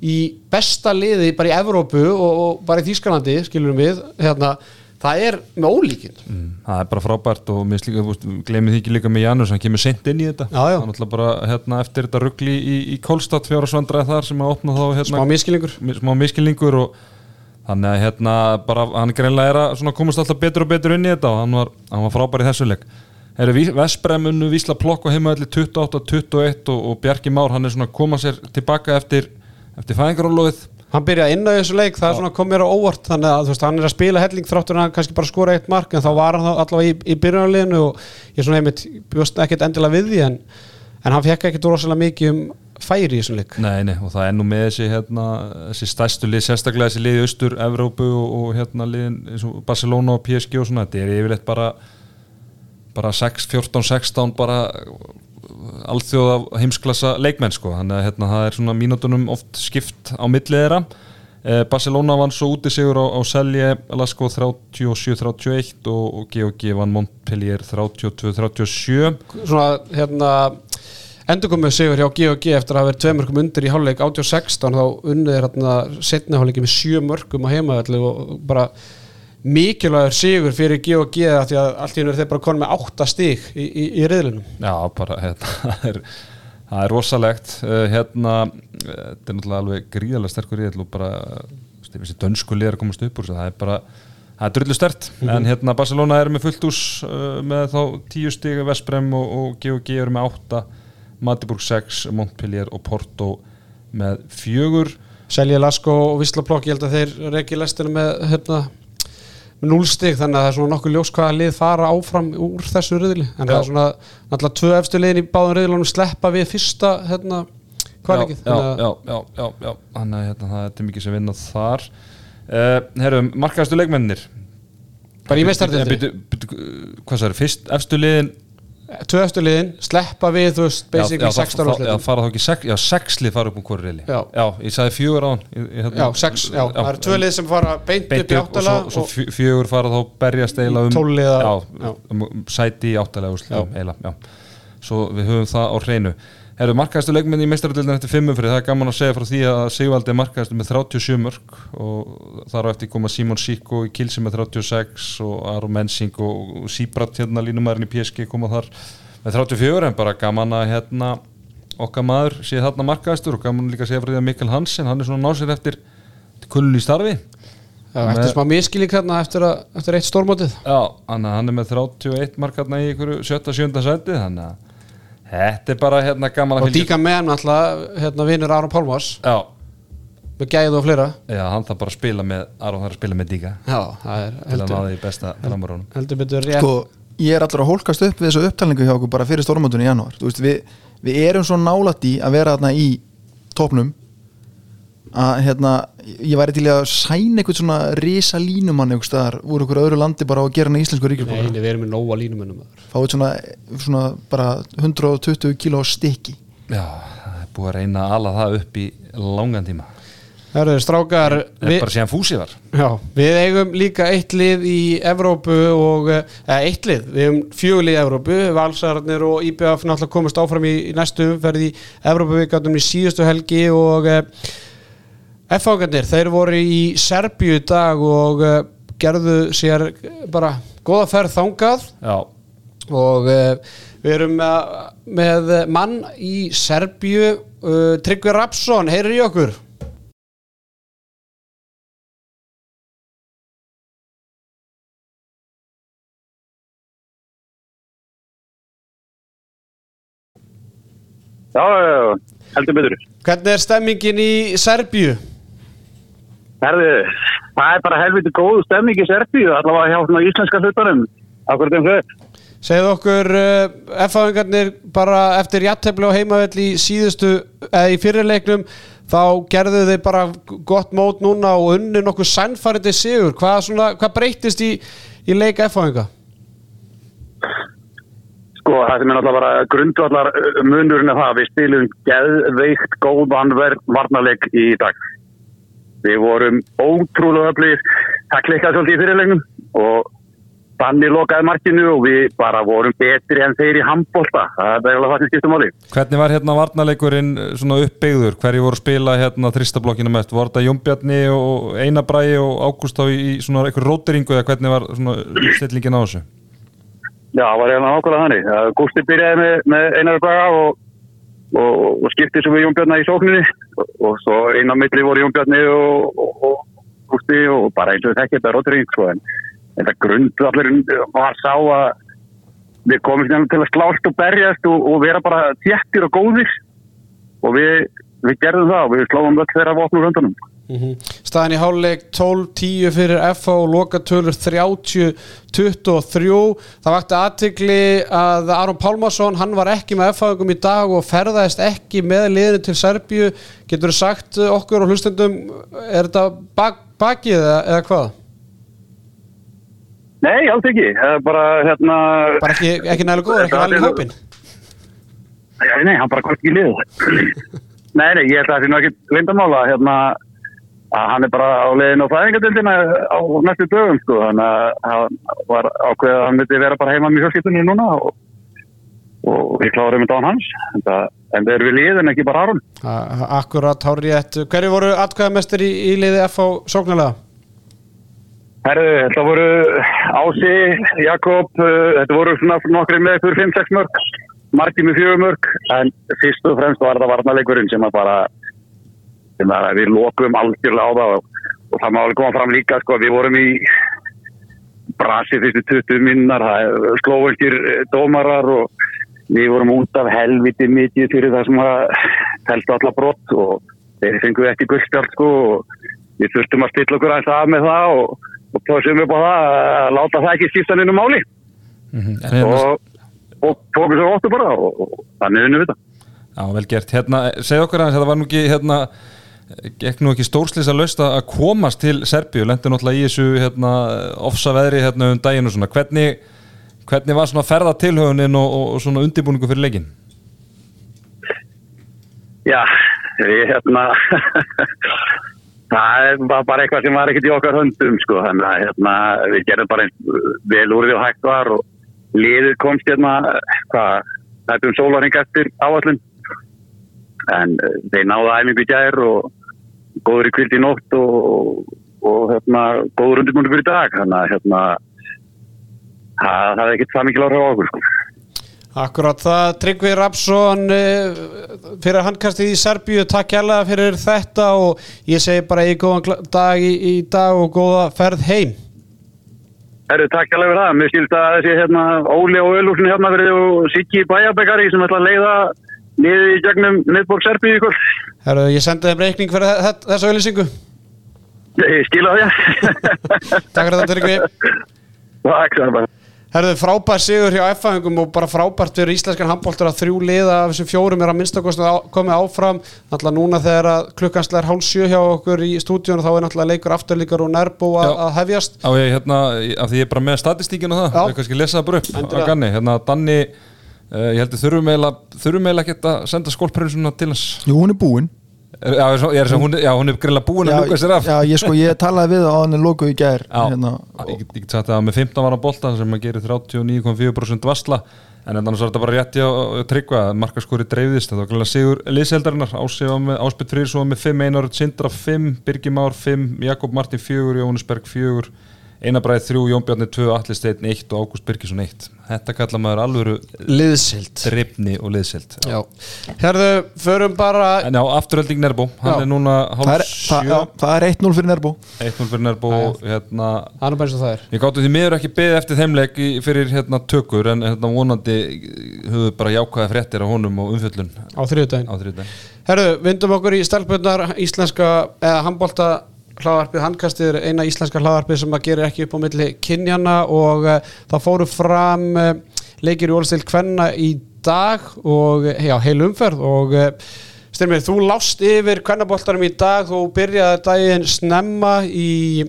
í besta liði bara í Evrópu og, og bara í Þýskalandi skilurum við, hérna það er með ólíkinn Mm, það er bara frábært og mér slíka, glemir því ekki líka með Janus, hann kemur sent inn í þetta. Já, já. hann ætla bara hérna, eftir þetta ruggli í, í Kolstad fjárasvandræði þar sem að opna þá hérna, smá miskilingur og þannig að hérna bara, hann greinlega er að svona komast alltaf betur og betur inn í þetta og hann var, hann var frábær í þessu leik. Eru Vespremunu Vísla Plokk og heimaðalli 28-21 og, og Bjarki Már hann er svona að koma sér tilbaka eftir, eftir fæðingarólófið hann byrjaði inn á þessu leik, það er svona kom mér á óvart þannig að veist, hann er að spila helling þráttur en hann kannski bara skora eitt mark en þá var hann allavega í, í byrjunarliðinu og ég svona einmitt bjóst ekkert endilega við því en, en hann fekk ekkert rosalega mikið um færi í þessum leik? Nei, nei, og það er nú með þessi, hérna, þessi stærstu lið, sérstaklega þessi lið í austur, Evrópu og, og hérna liðin eins og Barcelona og PSG og svona, þetta er yfirleitt bara bara 6, 14, 16 bara alþjóða heimsklassa leikmenn sko, þannig að hérna, það er svona mínútonum oft skipt á millið þeirra. Eh, Barcelona vann svo úti sigur á, á Selje, Lasko 37-31 og, og GOG vann Montpellier 32-37 svona hérna endurkomuð sigur hjá G&G eftir að verið tvei mörgum undir í hálfleik 18-16 þá unnið er hérna setni hálfleiki með sjö mörgum á heimaðalli og bara mikilvægur sigur fyrir G&G af því að allt í hennu er þeir bara konið með átta stík í, í, í riðlunum Já, bara, hérna, það er, það er rosalegt. Uh, hérna, uh, þetta er náttúrulega alveg gríðarlega sterkur í og bara, þessi dönsku liðar að komast upp úr það er bara það er drullu stert, en hérna Barcelona er með fullt ús uh, með þá tíu stig Vesprem og, og GOG eru með átta Matiburg 6, Montpellier og Porto með fjögur. Selja Lasko og Vislaplokk ég held að þeir reki lestinu með hérna með núlstig þannig að það er svona nokkuð ljós hvaða lið fara áfram úr þessu riðli. En það Já. er svona náttúrulega tvö efstu liðin í báðum riðlunum sleppa við fyrsta hérna kvalikið já, já, já, já, þannig að hérna, það er mikið sem vinna þar. Uh, Herrum, markaðastu leikmennir bara í Eh, bíddu, bíddu, Hvað það er, fyrst efstu liðin tvö efstu liðin sleppa við þú veist basically já, 16 já, já, fara þá ekki sex, já, sex lið fara upp um hverju reyli Já. ég sagði fjögur á hann hérna- já, sex, já, það eru tvö lið sem fara beint, upp í upp og áttala svo, svo fjö- fjögur fara þá berjast eila um, Tólf liða- já, já. um sæti í úrslitum eila, já. svo við höfum það á hreinu Herru, markaðastu leikmenn í meistaröldinu eftir fimmum fyrir, það er gaman að segja frá því að Sigvaldi er markaðastu með 37 mörg og þar á eftir koma Simon Siko í Kilsi með 36 og Aron Mensing og Sýbrat hérna línumærin í PSG koma þar með 34 en bara gaman að hérna okkar maður sé þarna markaðastur og gaman líka að segja frá því að Mikkel Hansen, hann er svona násir eftir kulun í starfi. Já, eftir smá miskilík hérna eftir, eftir eitt stórmótið. Já, hann, er með 31 markaðna í ykkur 7-7 seti þannig að þetta er bara hérna gaman að og díka með alltaf hérna vinnur Aron Pálmars Já, með gæð og fleira. Já, hann þarf bara að spila með Aron þarf að spila með Díka. Já, það er til að heldur, náða í besta framurunum heldur betur rétt. Sko, ég er allur að hólkast upp við þessu upptalningu hjá okkur bara fyrir stórmótunni í janúar. Þú veist, við, við erum svo nálætt í að vera þarna í topnum að hérna, ég væri til að sæna eitthvað svona risa línumann eitthvað staðar úr okkur öðru landi bara á að gera hana íslensku Nei, ríkjum við erum með nóga línumennum maður. fáið svona, svona bara 120 kíló stykki. Já, það er búið að reyna að ala það upp í langan tíma. Herðu, strákar Það er við, bara síðan fúsi var. Já, við eigum líka eitt lið í Evrópu og eh, eða, eitt lið, við eigum fjögulið í Evrópu. Valsararnir og IBF náttúrulega komast áfram í, í næstu umferð í Evrópu F-fákarnir, þeir voru í Serbíu í dag og uh, gerðu sér bara góða ferð þangað Já, og uh, við erum með, með mann í Serbíu uh, Tryggvi Rapsson, heyrir í okkur Já, já, já, heldur betur. hvernig er stemmingin í Serbíu? Herðu, það er bara helviti góð stemning í Serbíu, allavega hjá svona íslenska hlutunum. Akkur þeim þau. Segðu okkur uh, F-fáingarnir bara eftir jattefli á heimavell í síðustu eða í fyrirleiknum þá gerðu þið bara gott mót núna og unnu nokkuð sannfærandi sigur hvað, svona, hvað breytist í, í leik F-fáinga? Sko, það sem er náttúrulega bara grundvallar munurinn af það, við spilum geðveikt góðan varnarleik í dag. Við vorum ótrúlega öflugir, það klikkaði svolítið í fyrirleiknum og Danni lokaði markinu og við bara vorum betri en þeir í handbólta. Það er eiginlega það sem skiptum máli. hvernig var hérna varnarleikurinn eh, svona uppbyggður, hverju voru spila hérna þristablokkinu mest, voru þetta Jónbjarni og Einabræi og Ágúst á í, svona einhver róteringu eða hvernig var svona stillingin á þessu? Já, það var eiginlega nákvæmlega þannig. Gústi byrjaði með, með Einar Braga og, og, og skipti svo við Jónbjarni í sókninni og, og svo einn á milli voru Jónbjarni og, og, og Gústi og bara eins og þekki þetta rótring sko en þetta grundvallurinn var sá að við komum sem til að slást og berjast og, og vera bara þjættir og góðir og við, við gerðum það og við slóðum öll þeirra vopnur höndunum. Mm Staðin í háluleik 12-10 fyrir FH og lokatölur 30-23 það vakti aðtikli að Aron Pálmarsson hann var ekki með FH-ingum í dag og ferðaðist ekki með liðinu til Serbíu getur þú sagt okkur og hlustendum er þetta bak, bakið eða, eða hvað? Nei, alls ekki. Er bara hérna... Bara ekki, ekki nægilega góður, ekki í hópin Já, nei, hann bara komst ekki í lið. nei, nei, ég held að það nú ekki vindamála hérna að hann er bara á leiðin á fæðingadildina á næstu dögum, sko. Þannig að hann var ákveðið að hann myndi vera bara heima með fjölskyldunni núna og, og við klárum þetta án hans. En það, en það er við lið en ekki bara. A- Akkurat, hárið rétt Hverju voru atkvæðamestir í, í liði FH sóknarlega? Herðu, þetta voru Ási, Jakob, uh, þetta voru svona nokkri með fyrir 5-6 mörg, margir með 4 mörg, en fyrst og fremst var þetta varnaleikurinn sem að bara, við lokum algjörlega á það og, og það má alveg koma fram líka, sko, við vorum í brasi fyrstu 20 minnar, slóvelkir dómarar og við vorum út af helviti mikið fyrir það sem að telta alla brott og þeir fengu ekki gullstjálf, sko, og við þurftum að stilla okkur aðeins af með það og og tóðsum upp á það að láta það ekki skipta nynnu máli En hérna, og, og tókum svo óttu bara og, og þannig unnum við þetta. já, vel gert, hérna, segð okkur aðeins, þetta var nú ekki hérna, gekk nú ekki stórslýsa löst að komast til Serbíu, lendi náttúrulega í þessu hérna, ofsa veðri hérna um daginn og svona, hvernig, hvernig var svona ferða tilhaunin og, og, og svona undirbúningu fyrir leikin? Já, við hérna það er bara, eitthvað sem var ekkert í okkar höndum sko, þannig að hérna, við gerum bara eins vel úr því og hægt var og liðið komst hérna hvað, þetta um sólaring eftir áallin en uh, þeir náðu æfingu í gær og góður í kvilt í nótt og, og hérna, góður undirbúndi fyrir dag þannig að hérna, það, er ekkert það mikil áhrif á okkur sko. Akkurat það, Tryggvi Rapsson eh, fyrir handkastið í Serbíu takk hérlega fyrir þetta og ég segi bara í góðan dag í, í dag og góða ferð heim Herru, takk alveg fyrir það. Mér skilst að þessi hérna, Óli og Ölúsin hérna og Siggi Bæjabekari sem ætla að leiða niður í gegnum miðborg Serbíu ykkur. Herru, ég sendi þeim reikning fyrir þe- þe- þessa auðlýsingu Ég skila það, Takk fyrir þetta Tryggvi Takk, það er bara. Herðu, frábær sigur hjá F-fæðingum og bara frábært fyrir íslenskan handbóltur að þrjú liða af þessum fjórum er að minnstakostu á, komið áfram náttúrulega núna þegar að klukkan slæðir hálf sjö hjá okkur í stúdíunum þá er náttúrulega leikur afturlíkar og nærbú að, Já. að hefjast Á ég hérna, af því ég er bara með statistíkin og það, Já. ég kannski lesa það bara upp að ganni, hérna Danni uh, ég þurfum eiginlega þurfum eiginlega ekki að senda skólprinsuna til hans. Jú, hún er búin. Er- Já, er hún, já, hún er greinlega búin að ljúka sér af. já, ég sko, ég talaði við á hann loku í gær hérna, ég get, ég get sagt það með 15 vara bolta sem að gerir 39,4% vassla en annars var þetta bara rétti á á tryggva að markaskori dreifðist, þetta var glæðilega sigur liðseldarinnar, Áspytt Frýr svo með 5, Einar Sindra 5, Birgir Már 5, Jakob Martin 4, Jóhannes Berg 4 Einar Bræði 3, Jón Bjarni 2, Alli Steinn 1 og Ágúst Birgisson 1 þetta kalla maður alvöru liðsild drifni og liðselt Já. Herðu, förum bara en já, afturölding Nerbó, hann Já. er núna hálf er, það, já, 7 það er 1-0 fyrir Nerbó 1-0 fyrir Nerbó hérna það er bara eins og það er. Ég gáttu því miður ekki beðið eftir þeimleik fyrir hérna tökur en hérna vonandi höfðu bara jákvæða fréttir á honum og umfjöllun á þriðdæn. Herðu, vindum okkur í stelpunnar íslenska eða handbólta hlaðarpið handkastið er eina íslenska hlaðarpið sem að gera ekki upp á milli kynjana og uh, það fóru fram uh, leikir í orðstil kvenna í dag og uh, já, heil umferð og uh, Styrmir, þú lást yfir kvennaboltarum í dag þú byrjaði daginn snemma í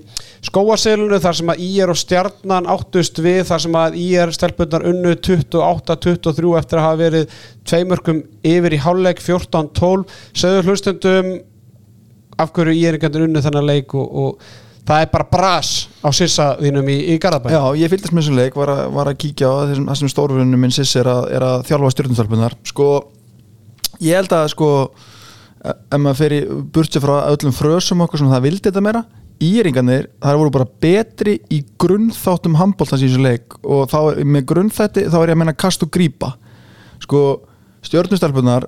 skóasilunu þar sem að IR og stjarnan áttust við þar sem að IR stelpunnar unnu 28-23 eftir að hafa verið tveimörkum yfir í hálfleik 14-12 sögðu hlustundum af hverju IR engandur unnu þennan leik og, og það er bara bras á sissa þínum í, í Garðabæn Já, ég fylgdist með þessum leik, var að, var að kíkja á þessum, þessum stórfurinu minn Siss er að, er að þjálfa stjórnumstalpunar sko, ég held að sko ef maður fer í burtsi frá öllum frösum okkur sem það vildi þetta meira Íringarnir, það voru bara betri í grunnþáttum handbóltans í þessu leik og þá er- með grunnþætti þá er ég að menna kast og grípa. Sko stjórnustelpunar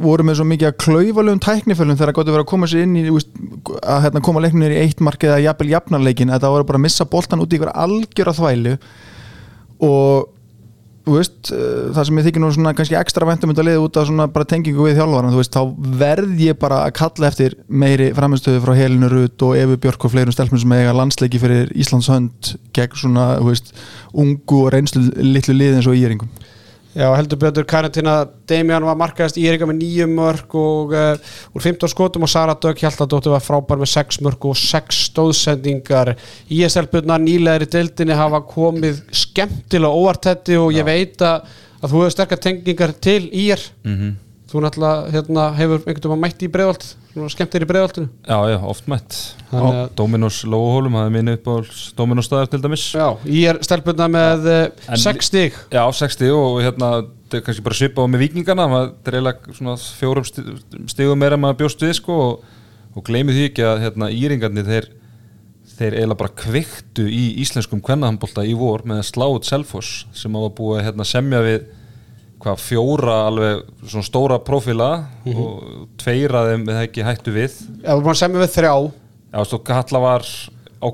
voru með svo mikið að klaufalegum tæknifölum þegar það gott að vera að koma sér inn í að hérna, koma leiknir í eitt mark eða jafnvel jafnarleikin að það voru bara að missa boltan út í ykkur algjöra þvælu. Og veist, eh, það sem ég þykir nú svona kannski ekstra vendum að liða út af svona bara tengingu við þjálfaran, þú veist, þá verð ég bara að kalla eftir meiri framistöðu frá Helinu Rut og Efu Björk og fleirum stelpum sem eiga landsleiki fyrir Íslands hönd gegn svona, veist, ungu og reynslu litlu Íringum Já, heldur betur Karantina Damian var markaðist í Erika með nýjum mörg og uh, úr 15 skotum og Sara Dögg Hjaltadóttir var frábær með 6 mörg og 6 stóðsendingar. ISL-butna nýlegaðir í deildinni hafa komið skemmtilega óvartetti og ég veit að, að þú hefur sterkar tengingar til IR Mm þú náttúrulega hérna, hefur einhvern veginn mætt í breiðolt skemmtir í breiðoltinu Já, já, oft mætt. Þannig að- Dominos Lóahólum, það er minni upp á Dominos staðar til dæmis. Já, IR stelpuna með En- 6 stig. Já, 60 og hérna þetta er kannski bara svipað með vikingana það er eiginlega svona fjórum stigum meira maður bjóst við sko og, og gleymið því ekki að hérna íringarnir þeir, þeir eiginlega bara kveiktu í íslenskum kvennahambolta í vor með að slá út Selfoss sem á að búa hérna, semja við hvað fjóra alveg svona stóra prófíla og tveir að þeim við ekki hættu við. Já, þú búin að semja við þrjá. Já, svo Katla var á,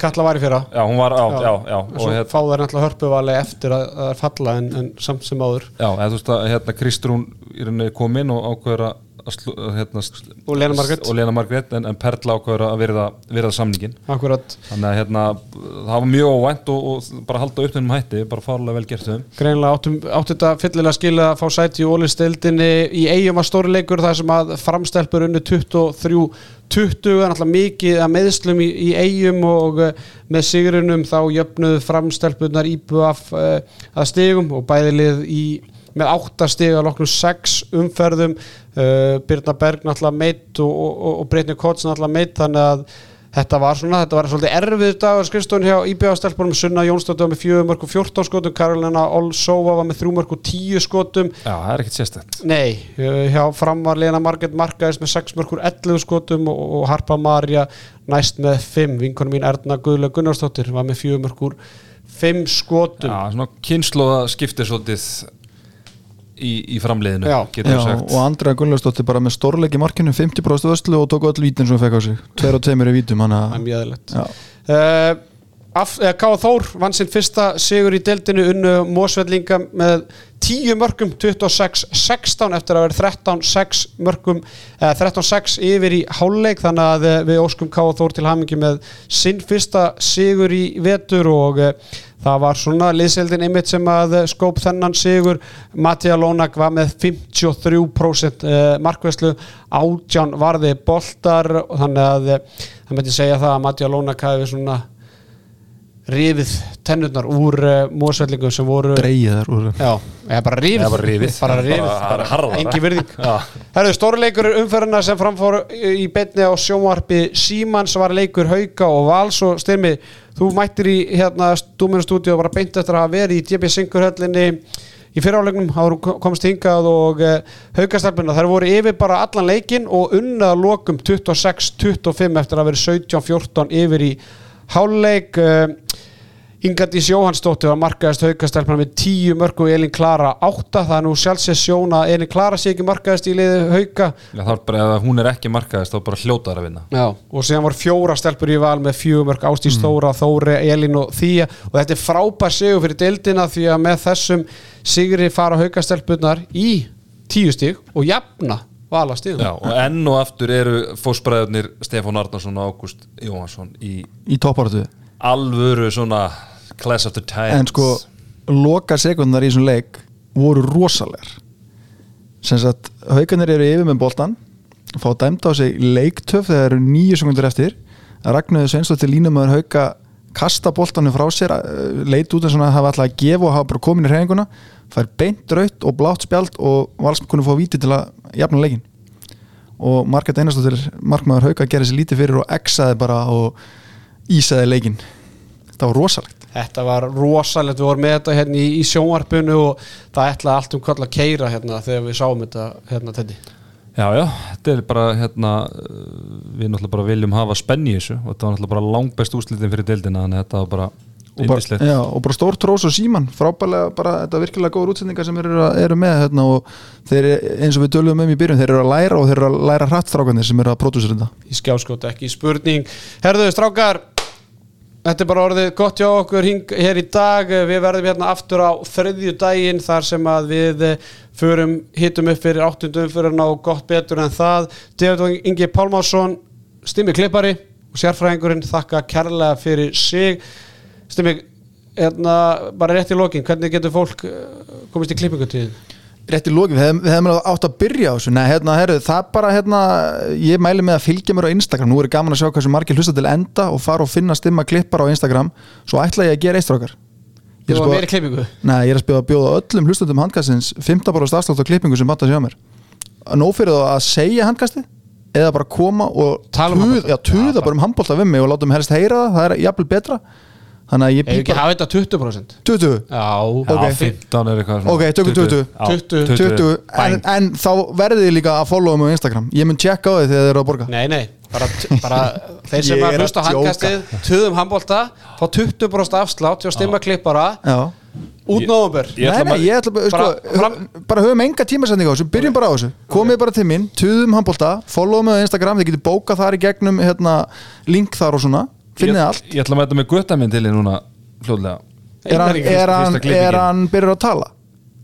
Katla var í fyrra. Já, hún var á, já, já, já og svo hérna fá þær náttúrulega hörpuvali eftir að, að falla en, en samt sem áður. Já, eða þú veist að hérna Kristrún í rauninni kom inn og ákveður að, hérna, Og Lena Margrét. og Lena Margrét en, en Perla ákveður að virða, virða samningin akkurat. Þannig að hérna það var mjög óvænt og, og bara halda upp þennum hætti bara fárlega vel gert þeim. Greinlega áttum, átti þetta fyllilega skilja að fá sæti í ólistildinni í eigum var stóri leikur þar sem að framstelpur unnu 23 20 er náttúrulega mikið að meðslum í, í eigum og uh, með sigrinum þá jöfnuðu framstelpunar íbúaf uh, að stigum og bæðilið í með 8 stig að loknum 6 umferðum. Uh, Birna Berg náttúrulega meitt og, og, og Breitni Kotts náttúrulega meitt þannig að þetta var svona, þetta var svolítið erfið dagur skrifstofun hjá IBA-stelpunum Sunna Jónsdóttir var með 4 mörg og 14 skotum. Karolina Olsova var með 3 mörg og 10 skotum. Já, það er ekkert sérstætt Nei, uh, hjá fram var Lena Marget Markaðis með 6 mörg úr 11 skotum og, og Harpa Marja næst með 5 vinkonum mín Erna Guðlega Gunnarsdóttir var með 4 mörg úr 5 skotum. Já, svona kynnslóða skiptir svolítið í, í framleiðinu Já. Já, og Andrea Gunnlaugsdóttir bara með stórleik í markinu 50% vöslu og tók öll vítin sem hún fekk á sig. Tveir og tveimur í vítum Það Af, eh, Káa Þór vann sinn fyrsta sigur í deildinu unnu Mósvellinga með 10 mörgum 26-16 eftir að vera 13-6 mörgum eh, 13-6 yfir í háluleik þannig að eh, við óskum Káa Þór til hamingi með sinn fyrsta sigur í vetur og eh, það var svona liðseldin einmitt sem að eh, skóp þennan sigur. Mattia Lónak var með 53% eh, markvæslu átján varði boltar þannig að eh, það myndi segja það að Mattia Lónak hafi svona rifið tennurnar úr uh, mósvellingum sem voru dreigið þar úr. Já, eða bara rifið. Bara rifið. bara rifið, Bara- bara engi virðing. Já. Herðu, stóri leikur umferðina sem framfór í beinni á sjónvarpi Símans var leikur Hauka og Vals og styrmi, þú mættir í hérna stúminu stúdíu og bara beint eftir að verið í DB Singurhöllinni í fyrirálegnum, þá komst hingað og uh, haukastelpuna, þær voru yfir bara allan leikin og unnað lokum 26-25 eftir að vera 17-14 yfir í háluleik uh, Ingadís Jóhannsdóttir var markaðist haukastelpuna með 10 mörg og Elin Klara 8, það er nú sjálfsins sjón að Elin Klara sé ekki markaðist í liði hauka. Já, þá er bara, ef hún er ekki markaðist þá bara hljótaðar að vinna. Já, og síðan var fjóra stelpur í val með fjögumörk Ástís Þóra, Þóri, Elin og Þía. Og þetta er frábær sigur fyrir deildina því að með þessum sigri fara haukastelpunar í tíu stig og jafna vala stigum Já, og enn og aftur eru fósbræðurnir Stefán Arnarsson og Ágúst Jóhansson í í topparötu alvöru svona class of the times en sko loka sekundar í þessum leik voru rosalegar. Sem sagt haugarnir eru yfir með boltan fá dæmt á sig leiktöf þegar eru nýju sekundur eftir. Ragnarður Sveinsdóttir línumöður hauga kasta boltanum frá sér eh, leit út en svona að hafa alltaf að gefa og hafa bara komin í hreyfinguna fær beint raut og blátt spjald og valsm kunni fá víti til að jafna leikin og Margaret Einarsdóttir markmaður hauga gerði sér lítið fyrir og exaði bara og ísaði leikin þetta var rosalegt. Þetta var rosalegt, við vorum með þetta hérna í, í sjónvarpinu og það ætlaði allt um kvall að keira hérna þegar við sáum þetta hérna þetta Já, já, þetta er bara hérna við náttúrulega bara viljum hafa spenni í þessu og þetta var náttúrulega bara langbest úslitin fyrir deildina þannig að þetta var bara og bara, já, og bara stór trós og síman. Frábælega bara þetta er virkilega góður útsendingar sem eru, eru með hérna, og þeir eins og við tölum um í byrjun þeir eru að læra og þeir eru að læra hrattstrákanir sem eru að pródúsera þetta. Í skjáskóti, ekki spurning. Herðu, strákar Þetta er bara orðið gott hjá okkur hing, hér í dag, við verðum hérna aftur á þriðju daginn þar sem að við förum, hittum upp fyrir áttundum fyrir ná gott betur en það. David Ingi Pálmásson Stimmi Klippari og sérfræðingurinn þakka kærlega fyrir sig Stimmi, hérna, bara rétt í lokin, hvernig getur fólk eh, komist í klippingutíðin? rétt í lóki, við hefum, átt að byrja á þessu. Nei, hérna, herru, það bara, hérna ég mæli með að fylgja mér á Instagram. Nú er gaman að sjá hversu margir hlusta til enda og fara og finna stimma klippar á Instagram. Svo ætla ég að gera eistrákar Þú Ég er var meiri klippingu? Nei, ég er að spjóða að bjóða öllum hlustundum handkastins 15 bara starfslátt á klippingu sem banta sig á mér. Nóg fyrir þá að segja handkasti eða bara koma og um tuða bara um handbólta við mig og láta mig helst heyra það, það er jafnvel betra Þannig að ég Ef bý ekki hafa þetta 20%? 20, Já, Já, ok. 15 er eitthvað svona. Ok, tökum 20. Já, 20. 20, en, en þá verðið þið líka að followa mig á Instagram. Ég mun tjekka á þið þegar þið eru að borga. Nei, nei, bara, bara þeir sem að er að hlusta handkastið töðum handbólta, fá 20% afslátt hjá stimma klippara. Já. Út ætla Nei, nei, ég ætla bara, sko, Bara fram- bara höfum enga tímasendinga á þessu, byrjum bara á þessu. Komið bara til mín, tuðum handbólta followa mig á Instagram, þið getur bókað þar í gegnum hérna, link þar og svona finnið Ég- allt. Ég ætla að mæta með gutta minn til í núna fljóðlega er hann, er hann, er hann byrjar að tala?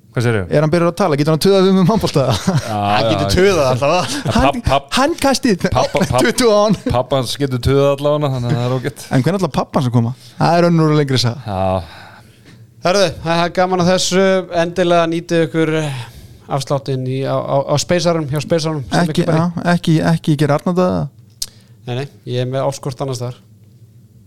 Hvað sér ég? er hann byrjar að tala, getur hann tuðað við með handbólta Það getur töðað alltaf hann, hann kastið Pappa- papp- 20 á hann. Pappans getur töða allavega þannig að það er ógætt. En hvernig ætla pappan sem koma? það er önnur og lengri sag Já, Herðu, það er gaman að þessu. Endilega nýtið ykkur eh, afsláttinn í, á, á, á speysarum hjá speysarum ekki, ekki, ekki gera arnanda Nei, nei, ég er með áskort annars þar